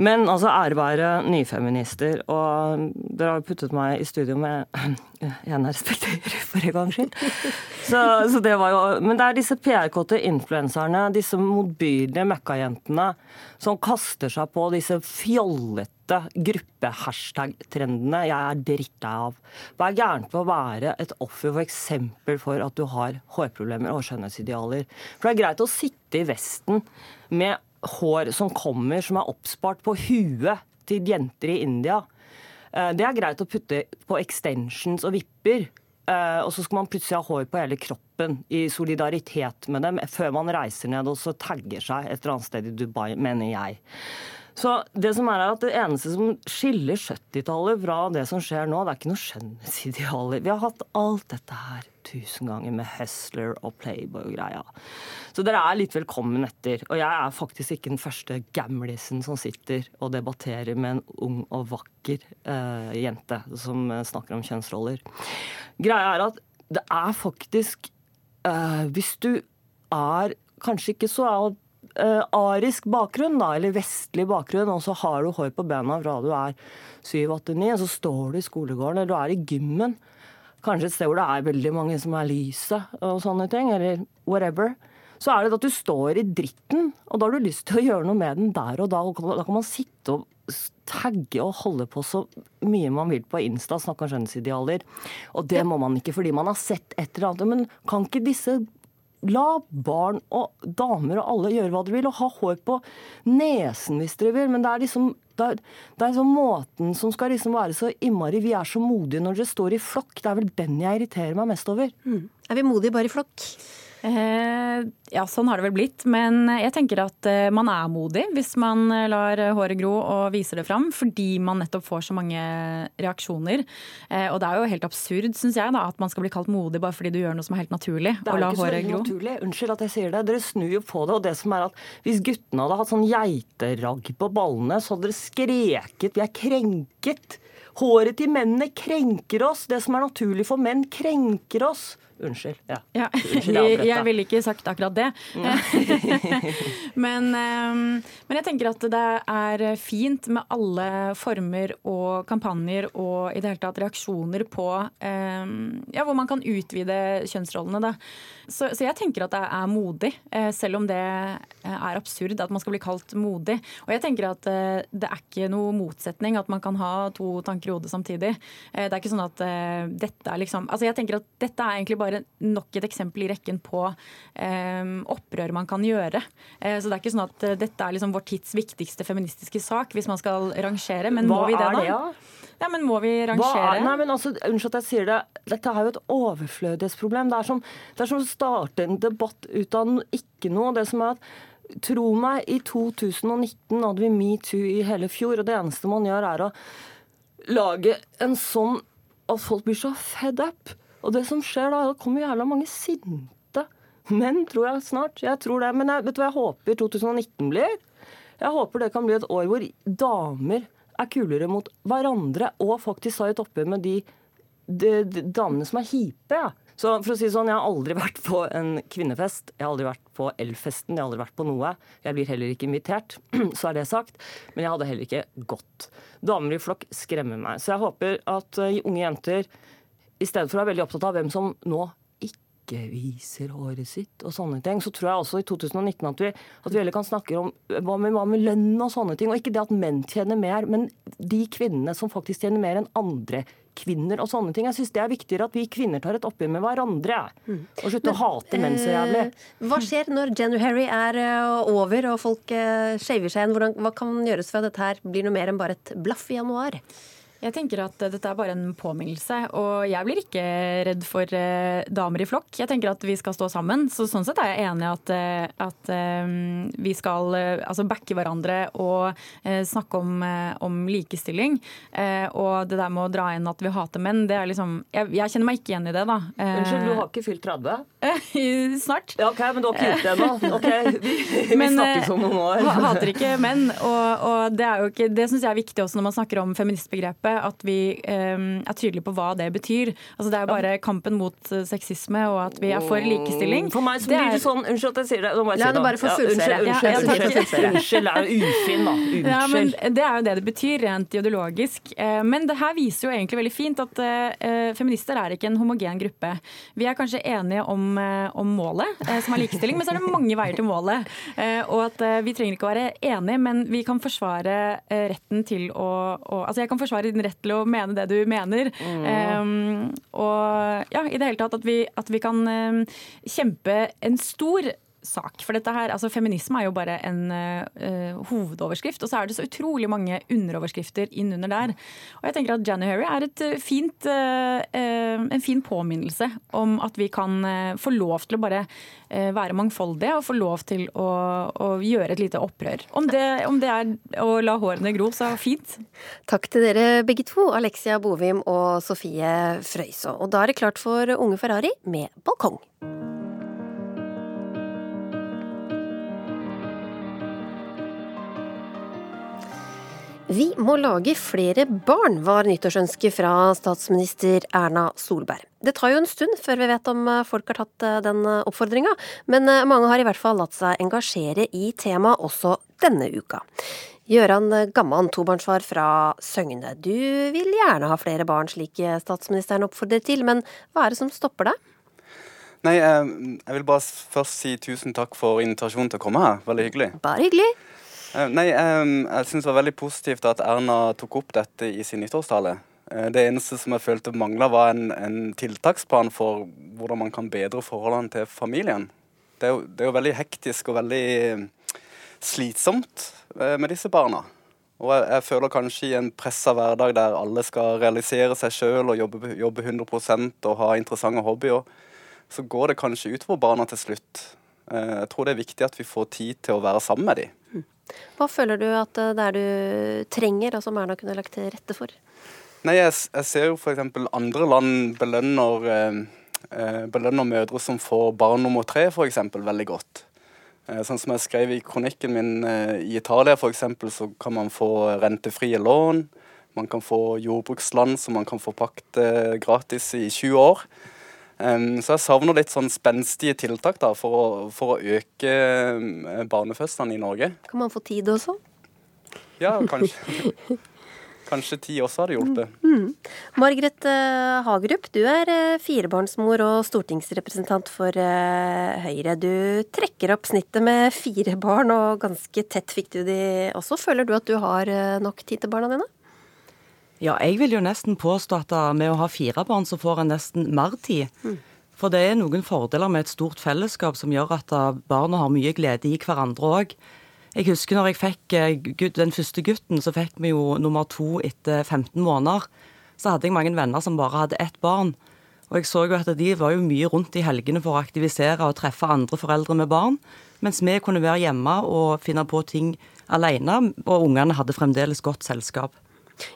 S27: Men altså, ære være nyfeminister. Og dere har puttet meg i studio med en jeg respekterer, for en gangs skyld. Så, så, det var jo Men det er disse PR-kåte influenserne, disse motbydelige møkkajentene, som kaster seg på disse fjollete gruppe-hashtag-trendene jeg er drittlei av. Hva er gærent med å være et offer for eksempel for at du har hårproblemer og skjønnhetsidealer? For det er greit å sitte i Vesten med hår som kommer, som er oppspart på huet til jenter i India. Eh, det er greit å putte på extensions og vipper. Eh, og så skal man plutselig ha hår på hele kroppen i solidaritet med dem før man reiser ned og så tagger seg et eller annet sted i Dubai, mener jeg. Så det som er at det eneste som skiller 70-tallet fra det som skjer nå, det er ikke noe skjønnhetsidealer. Vi har hatt alt dette her tusen ganger med Hustler og Playboy og greia. Så dere er litt velkommen etter. Og jeg er faktisk ikke den første gamlisen som sitter og debatterer med en ung og vakker uh, jente som snakker om kjønnsroller. Greia er at det er faktisk uh, Hvis du er kanskje ikke så uh, arisk bakgrunn, da, eller vestlig bakgrunn, og så har du hår på bena fra du er 7-8-9, og så står du i skolegården, eller du er i gymmen, kanskje et sted hvor det er veldig mange som er lyse og sånne ting, eller whatever, så er det at du står i dritten, og da har du lyst til å gjøre noe med den der og da. Og da kan man sitte og tagge og holde på så mye man vil på Insta, snakke om skjønnhetsidealer. Og det må man ikke fordi man har sett et eller annet. Men kan ikke disse La barn og damer og alle gjøre hva de vil, og ha hår på nesen hvis dere vil. Men det er liksom det er, det er liksom måten som skal liksom være så innmari Vi er så modige når dere står i flokk. Det er vel den jeg irriterer meg mest over.
S2: Mm. Er vi modige bare i flokk?
S26: Eh, ja, sånn har det vel blitt. Men jeg tenker at eh, man er modig hvis man eh, lar håret gro og viser det fram. Fordi man nettopp får så mange reaksjoner. Og det er jo helt absurd, syns jeg, da, at man skal bli kalt modig bare fordi du gjør noe som er helt naturlig.
S27: Det er jo ikke så helt naturlig. Unnskyld at jeg sier det. Dere snur jo på det. Og det som er at hvis guttene hadde hatt sånn geiteragg på ballene, så hadde dere skreket 'vi er krenket'. Håret til mennene krenker oss. Det som er naturlig for menn, krenker oss. Unnskyld. Ja.
S26: ja. Unnskyld, jeg, jeg ville ikke sagt akkurat det. men, um, men, jeg tenker at det er fint med alle former og kampanjer og i det hele tatt reaksjoner på um, ja, hvor man kan utvide kjønnsrollene. Da. Så, så, jeg tenker at det er modig, eh, selv om det er absurd at man skal bli kalt modig. Og jeg tenker at eh, det er ikke noe motsetning at man kan ha to tanker i hodet samtidig. Eh, det er ikke sånn at dette er liksom Altså jeg tenker at dette er egentlig bare bare nok et eksempel i rekken på eh, opprør man kan gjøre. Eh, så det er ikke sånn at eh, dette er liksom vår tids viktigste feministiske sak, hvis man skal rangere. Men
S27: Hva
S26: må vi det,
S27: da?
S26: Det, ja? Ja, men må vi rangere?
S27: Er, nei, men altså, Unnskyld at jeg sier det. Dette er jo et overflødighetsproblem. Det er som, det er som å starte en debatt ut av ikke noe. Det som er at Tro meg, i 2019 hadde vi metoo i hele fjor, og det eneste man gjør, er å lage en sånn at folk blir så fed up. Og det som skjer da, det kommer jævla mange sinte menn, tror jeg snart. Jeg tror det. Men jeg, vet du hva jeg håper 2019 blir? Jeg håper det kan bli et år hvor damer er kulere mot hverandre og faktisk har et oppgjør med de, de, de, damene som er hipe. Ja. Så for å si sånn, Jeg har aldri vært på en kvinnefest, jeg har aldri vært på Elfesten, jeg har aldri vært på noe. Jeg blir heller ikke invitert, så er det sagt. Men jeg hadde heller ikke gått. Damer i flokk skremmer meg. Så jeg håper at uh, unge jenter i stedet for å være veldig opptatt av hvem som nå ikke viser håret sitt og sånne ting, så tror jeg også i 2019 at vi, at vi heller kan snakke om hva med, hva med, lønn og sånne ting. Og ikke det at menn tjener mer, men de kvinnene som faktisk tjener mer enn andre kvinner og sånne ting. Jeg syns det er viktigere at vi kvinner tar et oppgjør med hverandre. Mm. Og slutter å hate menn så jævlig.
S2: Eh, hva skjer når January er eh, over og folk eh, shaver seg igjen? Hva kan gjøres for at dette her blir noe mer enn bare et blaff i januar?
S26: Jeg tenker at dette er bare en påminnelse, og jeg blir ikke redd for uh, damer i flokk. Jeg tenker at vi skal stå sammen. Så sånn sett er jeg enig i at, uh, at vi skal altså backe hverandre og snakke om, om likestilling. og det der med å dra inn at vi hater menn, det er liksom Jeg, jeg kjenner meg ikke igjen i det, da.
S27: Unnskyld, du har ikke fylt 30?
S26: Snart.
S27: Ja, ok, Men du har ikke gjort det ennå? Ok, vi, vi men, snakkes om noen år.
S26: hater ikke menn, og, og det er jo ikke Det syns jeg er viktig også når man snakker om feministbegrepet at vi um, er tydelige på hva det betyr. Altså, det er bare kampen mot uh, sexisme og at vi er for likestilling.
S27: For meg så blir det sånn Unnskyld at jeg sier det. Nå må jeg
S2: La si det. bare få fullføre.
S27: Ja, unnskyld, unnskyld, unnskyld, det er jo ufin, da. Unnskyld.
S26: Ja, men det er jo det det betyr, rent ideologisk. Uh, men det her viser jo egentlig veldig fint at uh, feminister er ikke en homogen gruppe. Vi er kanskje enige om, om målet, som er likestilling, men så er det mange veier til målet. Og at vi trenger ikke å være enige, men vi kan forsvare retten til å, å Altså jeg kan forsvare din rett til å mene det du mener. Mm. Um, og ja, i det hele tatt at vi, at vi kan um, kjempe en stor sak. For dette her, altså Feminisme er jo bare en uh, hovedoverskrift, og så er det så utrolig mange underoverskrifter innunder der. Og jeg tenker at January er et uh, fint, uh, en fin påminnelse om at vi kan få lov til å bare være mangfoldige og få lov til å, å gjøre et lite opprør. Om det, om det, er å la hårene gro, så fint.
S2: Takk til dere begge to, Alexia Bovim og Sofie Frøysaa. Og da er det klart for Unge Ferrari med balkong. Vi må lage flere barn, var nyttårsønsket fra statsminister Erna Solberg. Det tar jo en stund før vi vet om eh, folk har tatt eh, den eh, oppfordringa, men mange har i hvert fall latt seg engasjere i temaet også denne uka. Gøran Gamman, tobarnsfar fra Søgne. Du vil gjerne ha flere barn, slik statsministeren oppfordrer til, men hva er det som stopper deg?
S28: Nei, jeg vil bare først si tusen takk for invitasjonen til å komme her. Veldig hyggelig.
S2: Bare hyggelig.
S28: Eh, nei, jeg syns det var veldig positivt at Erna tok opp dette i sin nyttårstale. Eh, det eneste som jeg følte mangla, var en, en, tiltaksplan for hvordan man kan bedre forholdene til familien. Det er, jo, det er jo veldig hektisk og veldig slitsomt eh, med disse barna. Og jeg, jeg føler kanskje i en pressa hverdag der alle skal realisere seg sjøl og jobbe, jobbe 100% og ha interessante hobbyer, så går det kanskje utover barna til slutt. Jeg tror det er viktig at vi får tid til å være sammen med dem.
S2: Hva føler du at eh, det er du trenger, og som Erna kunne lagt til rette for?
S28: Nei, Jeg, jeg ser jo f.eks. andre land belønner, eh, eh, belønner mødre som får barn nummer tre, f.eks. veldig godt. Eh, sånn som jeg skrev i kronikken min, eh, i Italia f.eks. så kan man få rentefrie lån. Man kan få jordbruksland som man kan få pakte gratis i 20 år. Um, så jeg savner litt sånn spenstige tiltak da, for å, for å øke uh, barnefødslene i Norge.
S2: Kan man få tid også?
S28: Ja, kanskje. Kanskje ti også hadde hjulpet.
S2: Mm. mm. Margrethe uh, Hagerup, du er uh, firebarnsmor og stortingsrepresentant for uh, Høyre. Du trekker opp snittet med fire barn, og ganske tett fikk du de også. Føler du at du har nok tid til barna dine?
S29: Ja, jeg vil jo nesten påstå at med å ha fire barn, så får en nesten mer tid. Mm. For det er noen fordeler med et stort fellesskap som gjør at barna har mye glede i hverandre òg. Jeg husker når jeg fikk eh, den første gutten, så fikk vi jo nummer to etter 15 måneder. Så hadde jeg mange venner som bare hadde ett barn. Og jeg så jo at de var jo mye rundt i helgene for å aktivisere og treffe andre foreldre med barn. Mens vi kunne være hjemme og finne på ting alene, og ungene hadde fremdeles godt selskap.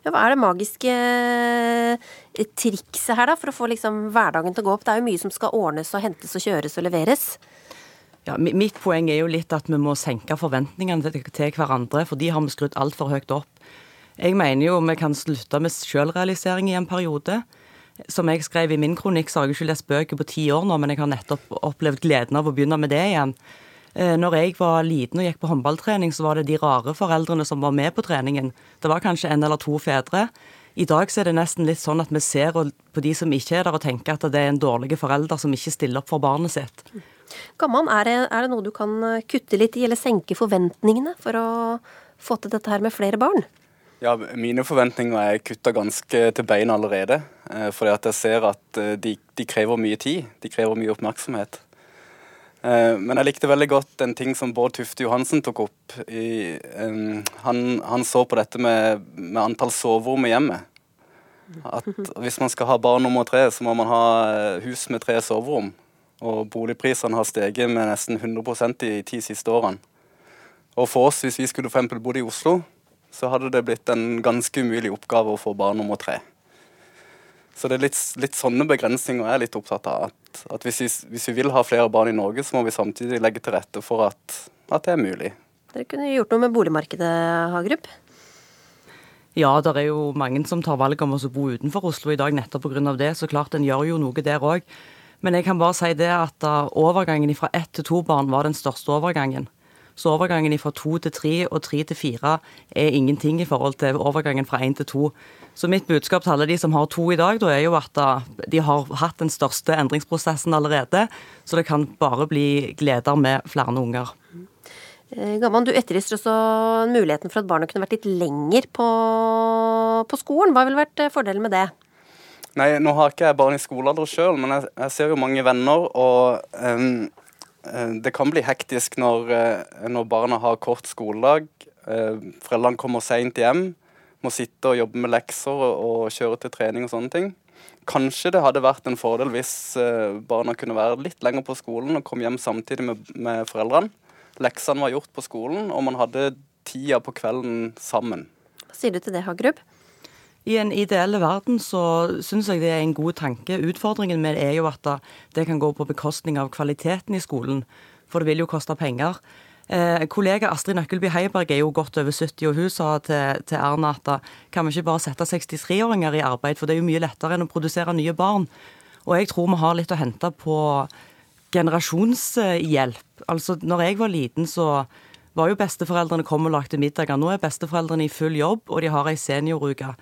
S2: Ja, hva er det magiske eh, trikset her, da, for å få liksom hverdagen til å gå opp? Det er jo mye som skal ordnes og hentes og kjøres og leveres.
S29: Ja, Mitt poeng er jo litt at vi må senke forventningene til, hverandre, for de har vi skrudd altfor høyt opp. Jeg mener jo vi kan slutte med selvrealisering i en periode. Som jeg skrev i min kronikk, så har jeg ikke lest bøker på ti år nå, men jeg har nettopp opplevd gleden av å begynne med det igjen. Eh, når jeg var liten og gikk på håndballtrening, så var det de rare foreldrene som var med på treningen. Det var kanskje en eller to fedre. I dag så er det nesten litt sånn at vi ser på de som ikke er der, og tenker at det er en dårlig forelder som ikke stiller opp for barnet sitt.
S2: Gamman, er det, er det noe du kan kutte litt i, eller senke forventningene for å få til dette her med flere barn?
S28: Ja, Mine forventninger er kutta ganske til beina allerede. Eh, fordi at jeg ser at eh, de, de, krever mye tid. De krever mye oppmerksomhet. Eh, men jeg likte veldig godt en ting som Bård Tufte Johansen tok opp. I, han, han, så på dette med, med antall soverom i hjemmet. At hvis man skal ha barn nummer tre, så må man ha hus med tre soverom. Og boligprisene har steget med nesten 100% de ti siste årene. Og for oss, hvis vi skulle for bodd i Oslo, så hadde det blitt en ganske umulig oppgave å få barn nummer tre. Så det er litt, litt sånne begrensninger jeg er litt opptatt av. At, at hvis, vi, hvis, vi, vil ha flere barn i Norge, så må vi samtidig legge til rette for at, at det er mulig.
S2: Dere kunne gjort noe med boligmarkedet, Hagerup?
S29: Ja, det er jo mange som tar valg om å bo utenfor Oslo i dag nettopp pga. det. Så klart en gjør jo noe der òg. Men jeg kan bare si det at overgangen fra ett til to barn var den største overgangen. Så overgangen fra to til tre og tre til fire er ingenting i forhold til overgangen fra én til to. Så mitt budskap til alle de som har to i dag, da er jo at de har hatt den største endringsprosessen allerede. Så det kan bare bli gleder med flere unger.
S2: Gammel, Gamman, du etterlyser også muligheten for at barna kunne vært litt lenger på, på skolen. Hva ville vært eh, fordelen med det?
S28: Nei, nå har ikke jeg barn i skolealder sjøl, men jeg, jeg, ser jo mange venner, og um, Eh, det kan bli hektisk når, eh, når barna har kort skoledag. Eh, foreldrene kommer seint hjem, må sitte og jobbe med lekser og, kjøre til trening og sånne ting. Kanskje det hadde vært en fordel hvis barna kunne være litt lenger på skolen og komme hjem samtidig med, med foreldrene. Leksene var gjort på skolen, og man hadde tida på kvelden sammen.
S2: Hva sier du til det, Hagerup?
S29: I en ideell verden så syns jeg det er en god tanke. Utfordringen med det er jo at det kan gå på bekostning av kvaliteten i skolen. For det vil jo koste penger. Eh, kollega Astrid Nøkkelby Heiberg er jo godt over 70, og hun sa til, til Erna at kan vi ikke bare sette 63-åringer i arbeid, for det er jo mye lettere enn å produsere nye barn. Og jeg tror vi har litt å hente på generasjonshjelp. Altså, når jeg var liten, så var jo besteforeldrene kom og lagde middager. Nå er besteforeldrene i full jobb, og de har ei senioruke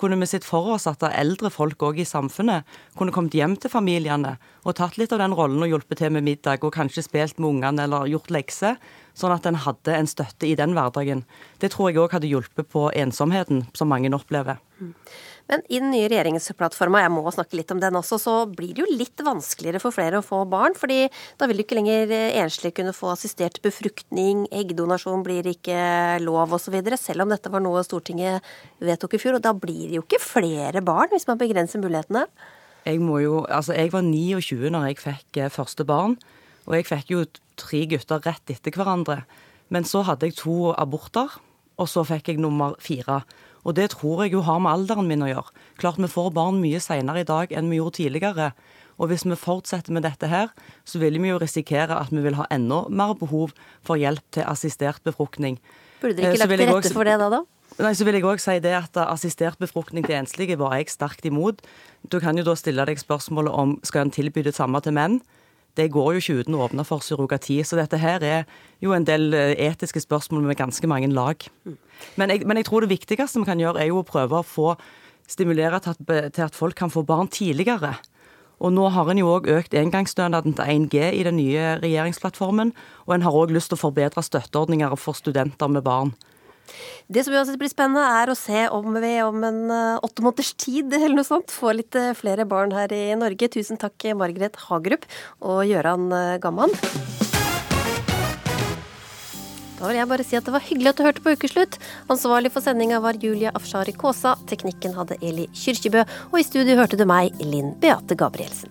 S29: kunne vi sett for oss at eldre folk òg i samfunnet kunne kommet hjem til familiene og tatt litt av den rollen og hjulpet til med middag, og kanskje spilt med ungene eller gjort lekser, sånn at en hadde en støtte i den hverdagen. Det tror jeg òg hadde hjulpet på ensomheten som mange opplever.
S2: Men i den nye regjeringsplattforma, jeg må snakke litt om den også, så blir det jo litt vanskeligere for flere å få barn. fordi da vil du ikke lenger eh, enslige kunne få assistert befruktning, eggdonasjon blir ikke lov osv. Selv om dette var noe Stortinget vedtok i fjor. Og da blir det jo ikke flere barn hvis man begrenser mulighetene.
S29: Jeg, jo, altså jeg var 29 når jeg fikk eh, første barn, og jeg fikk jo tre gutter rett etter hverandre. Men så hadde jeg to aborter, og så fikk jeg nummer fire. Og det tror jeg jo har med alderen min å gjøre. Klart vi får barn mye seinere i dag enn vi gjorde tidligere. Og hvis vi fortsetter med dette her, så vil vi jo risikere at vi vil ha enda mer behov for hjelp til assistert befruktning.
S2: Burde dere ikke eh, lagt til rette for det da, da?
S29: Nei, så vil jeg også si det at Assistert befruktning til enslige var jeg sterkt imot. Du kan jo da stille deg spørsmålet om skal en tilby det samme til menn det går jo ikke uten å åpne for surrogati. Så dette her er jo en del eh, etiske spørsmål med ganske mange lag. Men jeg, men jeg tror det viktigste vi kan gjøre, er jo å prøve å få stimulere til at, til at folk kan få barn tidligere. Og nå har en jo òg økt engangsstønaden til 1G i den nye regjeringsplattformen. Og en har òg lyst til å forbedre støtteordninger for studenter med barn.
S2: Det som uansett blir spennende, er å se om vi om en eh, åtte måneders tid eller noe sånt får litt eh, flere barn her i Norge. Tusen takk, Margaret Hagerup og Gøran eh, Gamman. Da vil jeg bare si at det var hyggelig at du hørte på Ukeslutt. Ansvarlig for sendinga var Julia Afshari Kaasa. Teknikken hadde Eli Kyrkjebø. Og i studio hørte du meg, Linn Beate Gabrielsen.